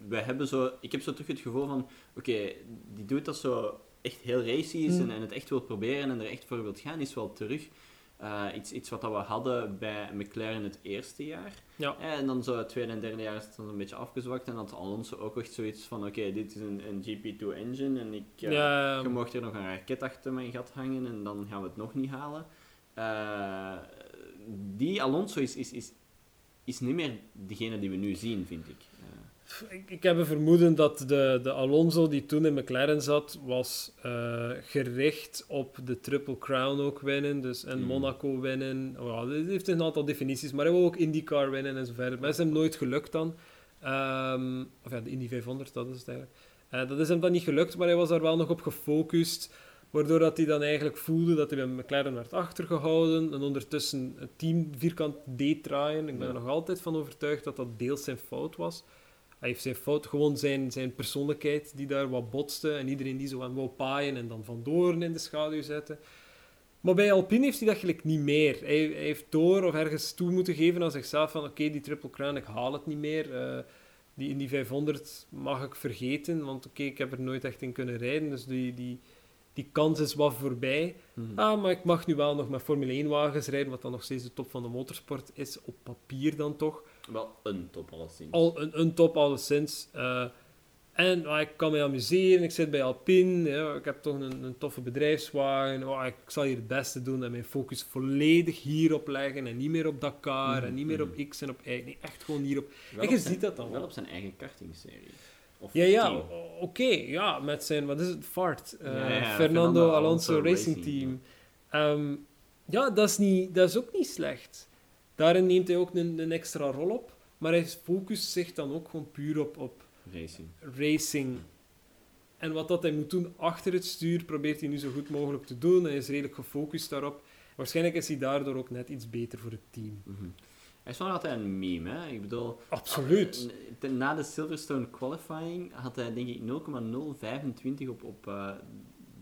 we hebben zo, ik heb zo terug het gevoel van, oké, die doet dat zo echt heel racy is
Mm.
en, en het echt wil proberen en er echt voor wil gaan, is wel terug. Eh, iets, iets wat dat we hadden bij McLaren het eerste jaar.
Ja.
Eh, En dan zo het tweede en derde jaar is het dan een beetje afgezwakt en had Alonso ook echt zoiets van, oké, dit is een, een GP2 engine en ik... eh,
ja,
je mocht er nog een raket achter mijn gat hangen en dan gaan we het nog niet halen. Eh, die Alonso is, is, is, is niet meer degene die we nu zien, vind ik.
Ik, ik heb een vermoeden dat de, de Alonso die toen in McLaren zat, was eh, gericht op de Triple Crown ook winnen. Dus en
Mm.
Monaco winnen. Oh, ja, heeft een aantal definities, maar hij wil ook IndyCar winnen en zo verder. Maar dat is hem nooit gelukt dan. Ehm, of ja, de Indy 500, dat is het eigenlijk. Eh, dat is hem dan niet gelukt, maar hij was daar wel nog op gefocust. Waardoor dat hij dan eigenlijk voelde dat hij bij McLaren werd achtergehouden. En ondertussen het team vierkant deed draaien. Ik ben
Ja.
er nog altijd van overtuigd dat dat deels zijn fout was. Hij heeft zijn fout, gewoon zijn, zijn persoonlijkheid die daar wat botste. En iedereen die zo aan wou paaien en dan vandoor in de schaduw zetten. Maar bij Alpine heeft hij dat gelijk niet meer. Hij, hij heeft door of ergens toe moeten geven aan zichzelf van oké, die Triple Crown, ik haal het niet meer. Eh, die in die 500 mag ik vergeten, want oké, ik heb er nooit echt in kunnen rijden. Dus die, die, die kans is wat voorbij.
Mhm.
Ah, maar ik mag nu wel nog met Formule 1-wagens rijden, wat dan nog steeds de top van de motorsport is, op papier dan toch.
Wel een top alleszins.
Al een, een top alleszins. Eh en ah, ik kan me amuseren, ik zit bij Alpine, ja, ik heb toch een, een toffe bedrijfswagen. Oh, ik zal hier het beste doen en mijn focus volledig hierop leggen en niet meer op Dakar en niet meer op
mhm.
X en op Y. Nee, echt gewoon hierop.
Wel
en je ziet dat dan
Wel op zijn eigen kartingserie. Of
Ja, ja, oké, ja, met zijn, wat is het, Fart, eh,
Ja, ja,
Fernando, Alonso, Racing,
Racing,
Team. Ehm, ja, dat is, niet, dat is ook niet slecht. Daarin neemt hij ook een, een extra rol op, maar hij focust zich dan ook gewoon puur op, op
Racing.
racing. En wat dat hij moet doen achter het stuur, probeert hij nu zo goed mogelijk te doen. Hij is redelijk gefocust daarop. Waarschijnlijk is hij daardoor ook net iets beter voor het team.
Mhm. Hij is wel altijd een meme, hè. Ik bedoel...
Absoluut.
eh, ten- Na de Silverstone qualifying had hij denk ik 0,025 op, op eh,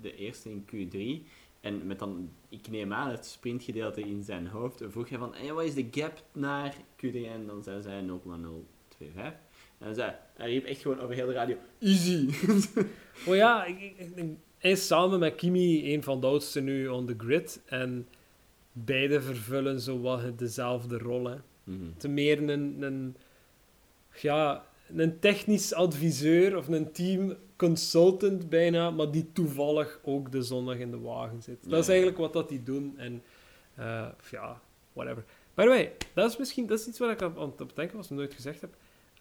de eerste in Q3. En met dan, ik neem aan, het sprintgedeelte in zijn hoofd. Vroeg hij van, hey, wat is de gap naar Q3? En dan zei zij 0,025. En dan zei hij riep echt gewoon over heel de radio, easy!
Oh ja, ik, ik, ik- hij is samen met Kimi een van de oudsten nu on the grid. En beide vervullen zo wat dezelfde rol. Hè.
Mhm.
te meer een, een, ja, een technisch adviseur of een team consultant bijna, maar die toevallig ook de zondag in de wagen zit. Dat is eigenlijk wat dat die doen. En Eh, ja, whatever. By the way, dat is misschien dat is iets waar ik aan, aan het denken was, nog nooit gezegd heb.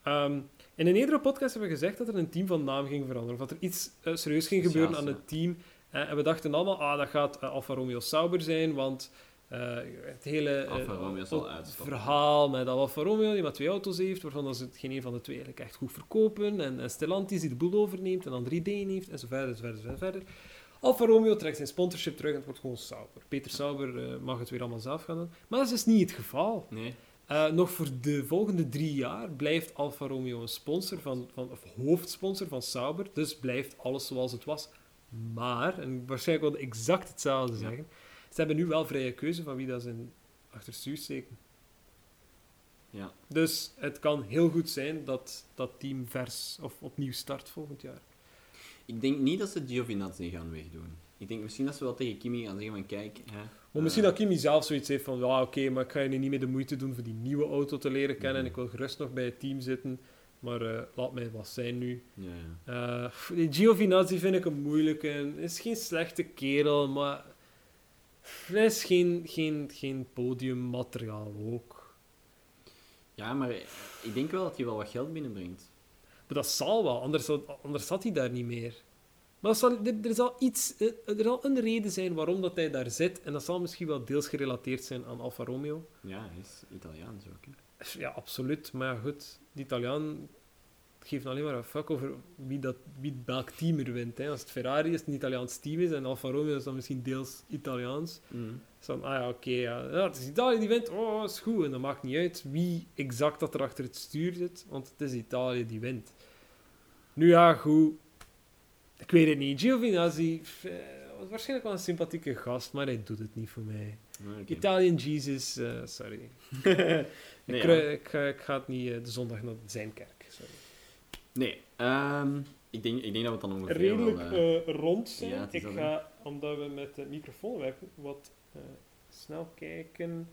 Ehm, in een eerdere podcast hebben we gezegd dat er een team van naam ging veranderen. Of dat er iets eh, serieus ging gebeuren aan het team. Eh, en we dachten allemaal, ah, dat gaat Alfa Romeo Sauber zijn, want eh, het hele eh, verhaal met Alfa Romeo, die maar twee auto's heeft, waarvan dat ze het geen een van de twee eigenlijk echt goed verkopen. En, en Stellantis die de boel overneemt en dan 3D heeft, en zo verder, en zo verder, en verder. Alfa Romeo trekt zijn sponsorship terug en het wordt gewoon Sauber. Peter Sauber eh, mag het weer allemaal zelf gaan doen. Maar dat is dus niet het geval.
Nee.
Nog voor de volgende drie jaar blijft Alfa Romeo een sponsor van, van, of hoofdsponsor van Sauber. Dus blijft alles zoals het was. Maar, en waarschijnlijk wel exact hetzelfde
Ja.
zeggen, ze hebben nu wel vrije keuze van wie dat ze in achter stuur steken.
Ja.
Dus het kan heel goed zijn dat dat team vers of opnieuw start volgend jaar.
Ik denk niet dat ze Giovinazzi gaan wegdoen. Ik denk misschien dat ze wel tegen Kimi gaan zeggen van kijk... Hè,
Maar misschien
eh,
dat Kimi zelf zoiets heeft van, ja oké, maar ik ga je nu niet meer de moeite doen voor die nieuwe auto te leren kennen.
Mhm.
En ik wil gerust nog bij het team zitten. Maar eh, laat mij wat zijn nu.
Ja, ja.
Eh, die Giovinazzi vind ik een moeilijke. Hij is geen slechte kerel, maar hij is geen, geen, geen podiummateriaal ook.
ja, maar ik denk wel dat hij wel wat geld binnenbrengt.
Maar dat zal wel, anders, anders zat hij daar niet meer. Maar dat zal, er, er zal iets, eh, er zal een reden zijn waarom dat hij daar zit. En dat zal misschien wel deels gerelateerd zijn aan Alfa Romeo.
Ja, hij is Italiaans ook. hè.
Ja, absoluut. Maar goed, die Italiaan geeft alleen maar een fuck over wie, dat, wie welk team er wint. Hè. Als het Ferrari is, een Italiaans team is, en Alfa Romeo is dan misschien deels Italiaans.
Mhm.
is dan, ah ja, oké, ja. ja, het is Italië die wint, oh, is goed. En dat maakt niet uit wie exact dat er achter het stuur zit, want het is Italië die wint. Nu ja, goed. Ik weet het niet. Giovinazzi eh, was waarschijnlijk wel een sympathieke gast, maar hij doet het niet voor mij.
Ah.
Italian Jesus, eh, sorry.
Nee,
ik,
ja.
ik, ga, ik ga het niet eh, de zondag naar zijn kerk. Sorry.
Nee, ehm, ik, denk, ik denk dat we het dan ongeveer
Redelijk
wel... eh,
eh, rond zijn.
ja,
ik ga, omdat we met de microfoon werken, wat eh, snel kijken.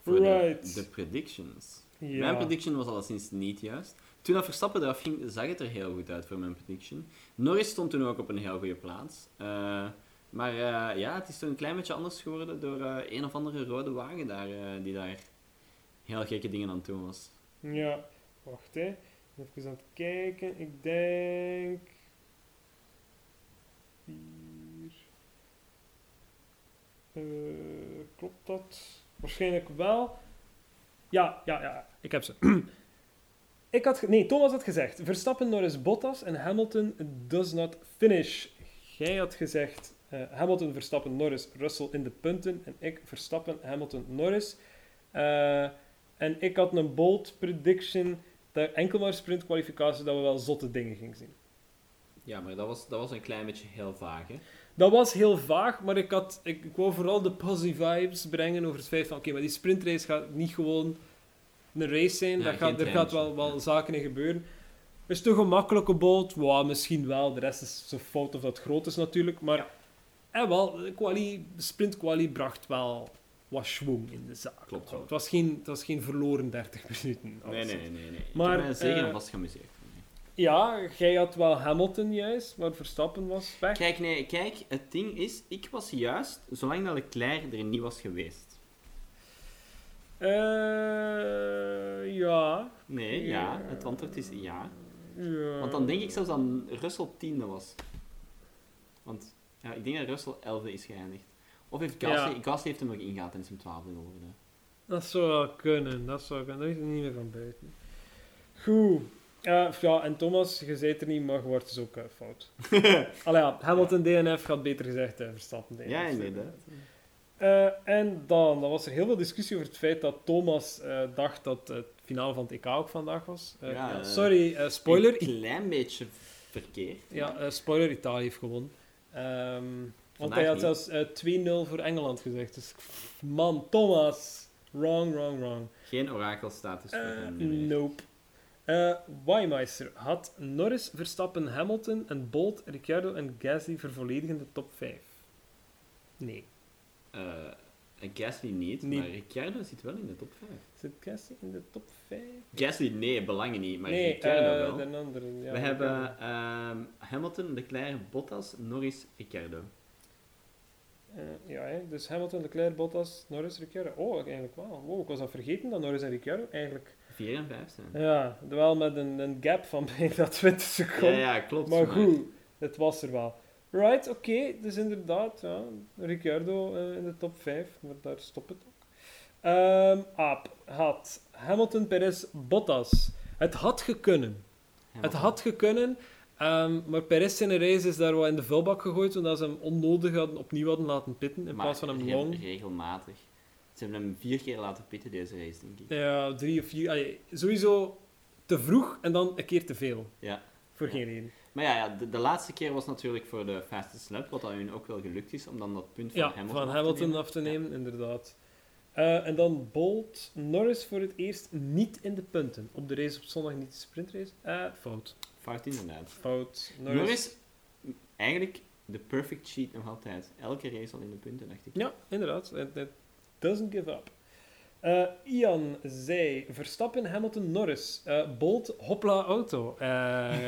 voor de,
right.
de predictions.
ja.
Mijn prediction was alleszins niet juist. Toen dat Verstappen eraf ging, zag het er heel goed uit voor mijn prediction. Norris stond toen ook op een heel goede plaats. Eh, maar ja, het is toen een klein beetje anders geworden door een of andere rode wagen daar, die daar heel gekke dingen aan het doen was.
Ja, wacht hè. Even aan het kijken. Ik denk. Hier. Eh, klopt dat? Waarschijnlijk wel. Ja, ja, ja. Ik heb ze. ik had nee, Thomas had gezegd: Verstappen, Norris, Bottas en Hamilton does not finish. Jij had gezegd: eh, Hamilton, Verstappen, Norris, Russell in de punten. En ik: Verstappen, Hamilton, Norris. Eh, en ik had een bold prediction dat enkel maar sprintkwalificatie dat we wel zotte dingen gingen zien.
Ja, maar dat was, dat was een klein beetje heel vaag, hè?
Dat was heel vaag, maar ik, had, ik, ik wou vooral de positive vibes brengen over het feit van oké, maar die sprintrace gaat niet gewoon een race zijn.
Ja,
dat
geen
gaat, er gaat wel, wel
ja.
zaken in gebeuren. Is het een gemakkelijke boot? Wow, misschien wel. De rest is zo fout of dat groot is natuurlijk. Maar
Ja.
en wel, de quali, sprintquali bracht wel wat schwung in de zaak.
Klopt wel.
Het was geen, het was geen verloren 30 minuten.
Nee, nee, nee, nee. nee. Ik
Maar,
heb zeker
eh,
en vast geamuseerd.
Ja, jij had wel Hamilton juist, maar Verstappen was weg.
Kijk, nee, kijk, het ding is, ik was juist, zolang dat Leclerc er niet was geweest.
Eh, ja.
Nee, ja, het antwoord is ja.
ja.
Want dan denk ik zelfs dat Russell tiende was. Want ja, ik denk dat Russell elfde is geëindigd. Of heeft Gasly,
Ja.
Heeft hem nog ingehaald en is hem twaalfde geworden.
Dat zou wel kunnen, dat zou kunnen. Dat is er niet meer van buiten. Goed. Ja, en Thomas, je zei er niet, maar je wordt dus ook fout. Allee, ja, Hamilton DNF gaat beter gezegd eh, Verstappen DNF.
Ja, inderdaad.
Eh, en dan, dan was er heel veel discussie over het feit dat Thomas eh, dacht dat het finale van het EK ook vandaag was. Eh,
Ja,
ja, sorry, spoiler.
Een klein beetje verkeerd.
Ja, spoiler, Italië heeft gewonnen. Ehm, want hij had zelfs eh, 2-0 voor Engeland gezegd. Dus man, Thomas. Wrong, wrong, wrong.
Geen orakelstatus voor
Eh,
hem
nope. Eh Weimeister had Norris, Verstappen, Hamilton en Bolt, Ricciardo en Gasly vervolledigen de top 5. Nee.
Eh, en Gasly niet, maar Ricciardo zit wel in de top 5.
Zit Gasly in de top 5?
Gasly, nee, belangen niet, maar
nee,
Ricciardo
eh,
wel.
de andere. Ja,
We hebben ehm, Hamilton, Leclerc, Bottas, Norris, Ricciardo.
Eh, ja, hè. dus Hamilton, Leclerc, Bottas, Norris, Ricciardo. Oh, eigenlijk wel. Wow, ik was al vergeten dat Norris en Ricciardo eigenlijk...
4 en 5 zijn.
Ja, wel met een, een gap van bijna 20
Ja,
seconden.
ja, klopt.
maar goed, het was er wel. Right, oké, dus inderdaad, ja, Ricciardo eh, in de top 5, maar daar stopt het ook. Ehm Aap had Hamilton, Perez, Bottas. Het had gekunnen. Het had gekunnen, ehm, maar Perez zijn race is daar wat in de vuilbak gegooid, omdat ze hem onnodig hadden, opnieuw hadden laten pitten, in
Maar
plaats van hem
re-
long.
regelmatig. Ze hebben hem vier keer laten pitten deze race, denk ik.
Ja, drie of vier. allee, sowieso te vroeg en dan een keer te veel.
Ja.
Voor geen reden.
Maar ja, ja de, de laatste keer was natuurlijk voor de fastest lap, wat dat hun ook wel gelukt is, om dan dat punt van
Ja,
Hamilton,
van
af,
Hamilton
te nemen.
af te nemen, inderdaad. Eh, en dan Bolt, Norris voor het eerst niet in de punten. Op de race op zondag niet de sprintrace. Eh, fout.
Fout inderdaad.
Fout.
Norris.
Norris.
eigenlijk de perfect cheat nog altijd. Elke race al in de punten, dacht ik.
Ja, inderdaad. It, it doesn't give up. Eh, Ian zei Verstappen, Hamilton, Norris. Eh, Bolt, hopla, auto. Eh,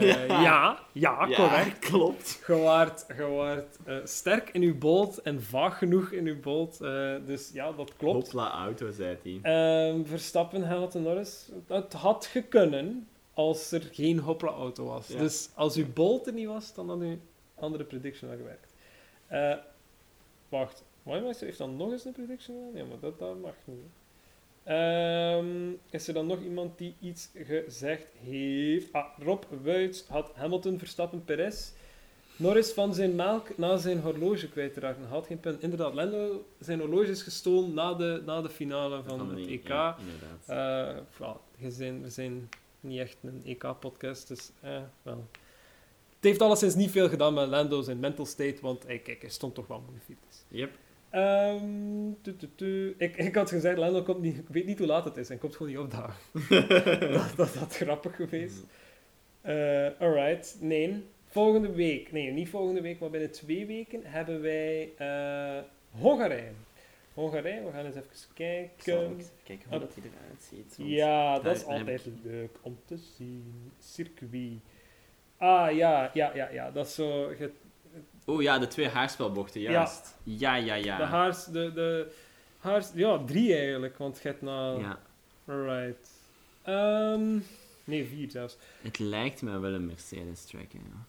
ja. ja, correct.
klopt.
Waart eh, sterk in uw bolt en vaag genoeg in uw bolt. dus ja, dat klopt.
Hopla auto, zei hij.
Ehm, Verstappen, Hamilton, Norris. Het had gekunnen als er geen hopla-auto was.
Ja.
Dus als uw bolt er niet was, dan had uw andere prediction al gewerkt. Eh, wacht, Wijmeister heeft dan nog eens een prediction gedaan? Ja, maar dat, dat mag niet. Ehm, is er dan nog iemand die iets gezegd heeft? Ah, Rob Wuits had Hamilton, Verstappen, Perez. Norris van zijn melk na zijn horloge kwijtgeraakt. Hij had geen punt. Inderdaad, Lando, zijn horloge is gestolen na de, na de finale van, het EK.
Ja, inderdaad.
Eh, je zijn, we zijn niet echt een EK-podcast, dus eh, wel. Het heeft alleszins niet veel gedaan met Lando zijn mental state, want hey, kijk, hij stond toch wel fitness.
Yep.
Ehm, tu, tu, tu. Ik, ik had gezegd, Lando komt niet, ik weet niet hoe laat het is, en komt gewoon niet opdagen. dat, dat had grappig geweest. Eh, alright, nee. Volgende week, nee, niet volgende week, maar binnen twee weken hebben wij eh, Hongarije. Hongarije, we gaan eens even kijken.
kijken hoe dat hij eruit ziet.
Ja, dat is altijd leuk om te zien. Circuit. Ah, ja, ja, ja, ja. Dat is zo... ge-
Oh ja, de twee haarspelbochten, juist. Ja, ja, ja.
De haars... De, de haars... Ja, drie eigenlijk, want je hebt na...
Ja.
Right. Ehm, nee, vier zelfs.
Het lijkt me wel een Mercedes-track, hè, ja.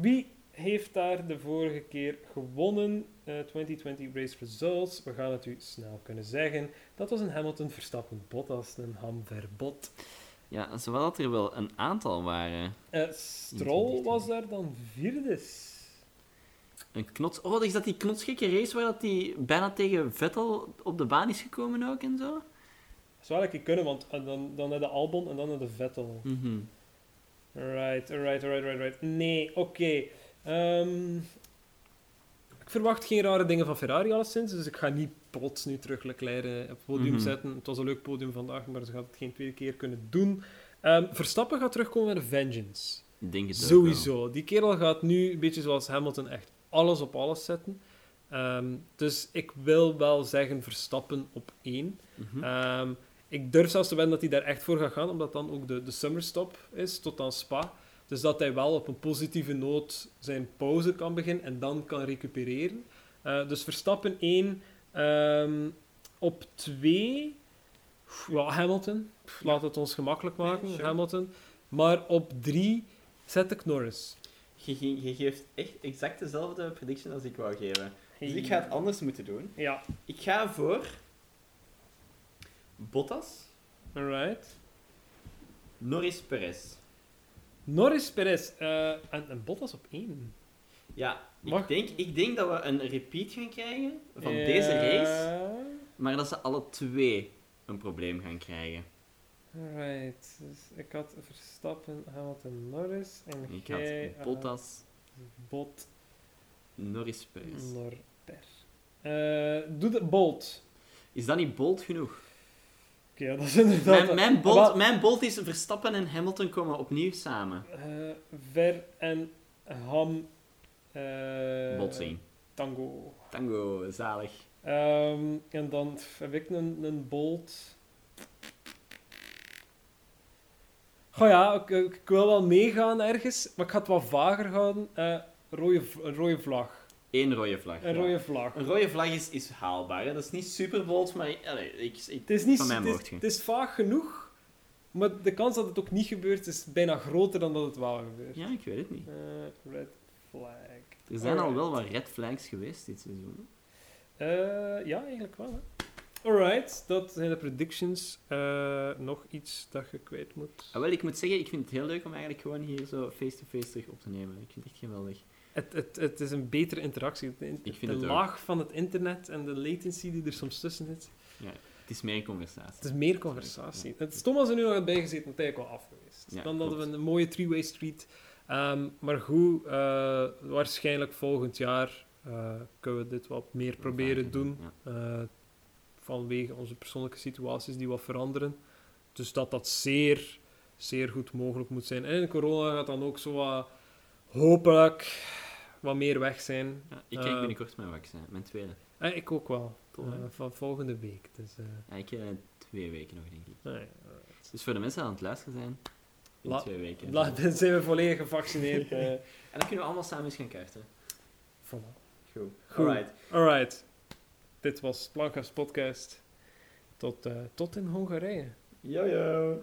Wie heeft daar de vorige keer gewonnen? Eh, 2020 race results. We gaan het u snel kunnen zeggen. Dat was een Hamilton Verstappen Bottas, een Ham Verbot.
Ja, zowel dat er wel een aantal waren.
Eh Stroll was daar dan vierde.
Een knots... Oh, is dat die knotsgekke race waar dat die bijna tegen Vettel op de baan is gekomen ook en zo?
Dat zou eigenlijk kunnen, want eh, dan, dan naar de Albon en dan naar de Vettel.
Mhm.
Right, alright, alright, alright, right. Nee, oké. Ehm, ik verwacht geen rare dingen van Ferrari alleszins, dus ik ga niet plots nu terug Leclerc eh, op het podium
Mhm.
zetten. Het was een leuk podium vandaag, maar ze gaat het geen tweede keer kunnen doen. Ehm, Verstappen gaat terugkomen met een vengeance.
Denk het ook.
Sowieso. Die kerel gaat nu, een beetje zoals Hamilton, echt alles op alles zetten. Ehm, dus ik wil wel zeggen Verstappen op één.
Mhm.
Ik durf zelfs te wedden dat hij daar echt voor gaat gaan, omdat dan ook de, de summerstop is tot aan Spa. Dus dat hij wel op een positieve noot zijn pauze kan beginnen en dan kan recupereren. Eh, dus Verstappen 1. Ehm, op 2. Ja, Hamilton. Pff, Laat het ons gemakkelijk maken,
sure.
Hamilton. Maar op 3 zet ik Norris.
Je geeft echt exact dezelfde prediction als ik wou geven. Dus ik ga het anders moeten doen.
Ja,
Ik ga voor... Bottas,
alright.
Norris, Perez.
Norris, Perez eh, en, en Bottas op 1.
Ja,
Mag-
ik denk, ik denk dat we een repeat gaan krijgen van deze race, maar dat ze alle twee een probleem gaan krijgen.
Right, dus ik had Verstappen, Hamilton, Norris en
Ik
jij
had Bottas,
Bot,
Norris, Perez.
Norper. Eh doe de Bolt.
Is dat niet bold genoeg?
Oké, ja, dat is inderdaad...
Mijn, mijn,
wel,
mijn bold is Verstappen en Hamilton komen opnieuw samen.
eh, Ver en Ham... eh,
Botsing.
Tango.
Tango, zalig.
Ehm, en dan heb ik een, een Bolt... Goh ja, ik, ik wil wel meegaan ergens, maar ik ga het wat vager houden. Eh rode, rode vlag.
Één rode vlag.
Een
ja.
rode vlag.
Een rode vlag is, is haalbaar. Hè. Dat is niet super bold, maar allee, ik, ik,
Het is, niet,
van mij
het, is, het vaag genoeg, maar de kans dat het ook niet gebeurt is bijna groter dan dat het wel gebeurt.
Ja, ik weet het niet.
Eh, red flag.
Er zijn al wel wat red flags geweest dit seizoen.
Eh, ja, eigenlijk wel. Hè. Alright, dat zijn de predictions. Eh, nog iets dat je kwijt moet.
Ah, wel, ik moet zeggen, ik vind het heel leuk om eigenlijk gewoon hier zo face-to-face terug op te nemen. Ik vind het echt geweldig.
Het, het, het is een betere interactie. De,
Ik vind
de
het ook.
laag van het internet en de latency die er soms tussen zit.
Het is meer conversatie.
Het is meer conversatie. Het is stom als er nu nog had bijgezeten, hij is wel af geweest.
Ja,
Dan hadden we een mooie three-way street. Ehm, maar goed, eh, waarschijnlijk volgend jaar eh, kunnen we dit wat meer proberen doen.
ja.
eh, vanwege onze persoonlijke situaties die wat veranderen. Dus dat dat zeer, zeer goed mogelijk moet zijn. En corona gaat dan ook zo wat, hopelijk wat meer weg zijn.
Ja, ik
Eh,
kijk binnenkort mijn vaccin, mijn tweede.
Eh, ik ook wel.
Tof,
Eh, van volgende week. Dus, eh,
Ja, ik heb twee weken nog, denk ik.
nee, eh,
Dus voor de mensen die aan het luisteren zijn, in
La-
twee weken.
la- dan zijn we volledig gevaccineerd. eh.
En dan kunnen we allemaal samen eens gaan kaarten.
Voilà.
Goed.
Goed.
Alright.
Alright. Dit was Plankas Podcast. Tot, eh, tot in Hongarije.
Yo, yo.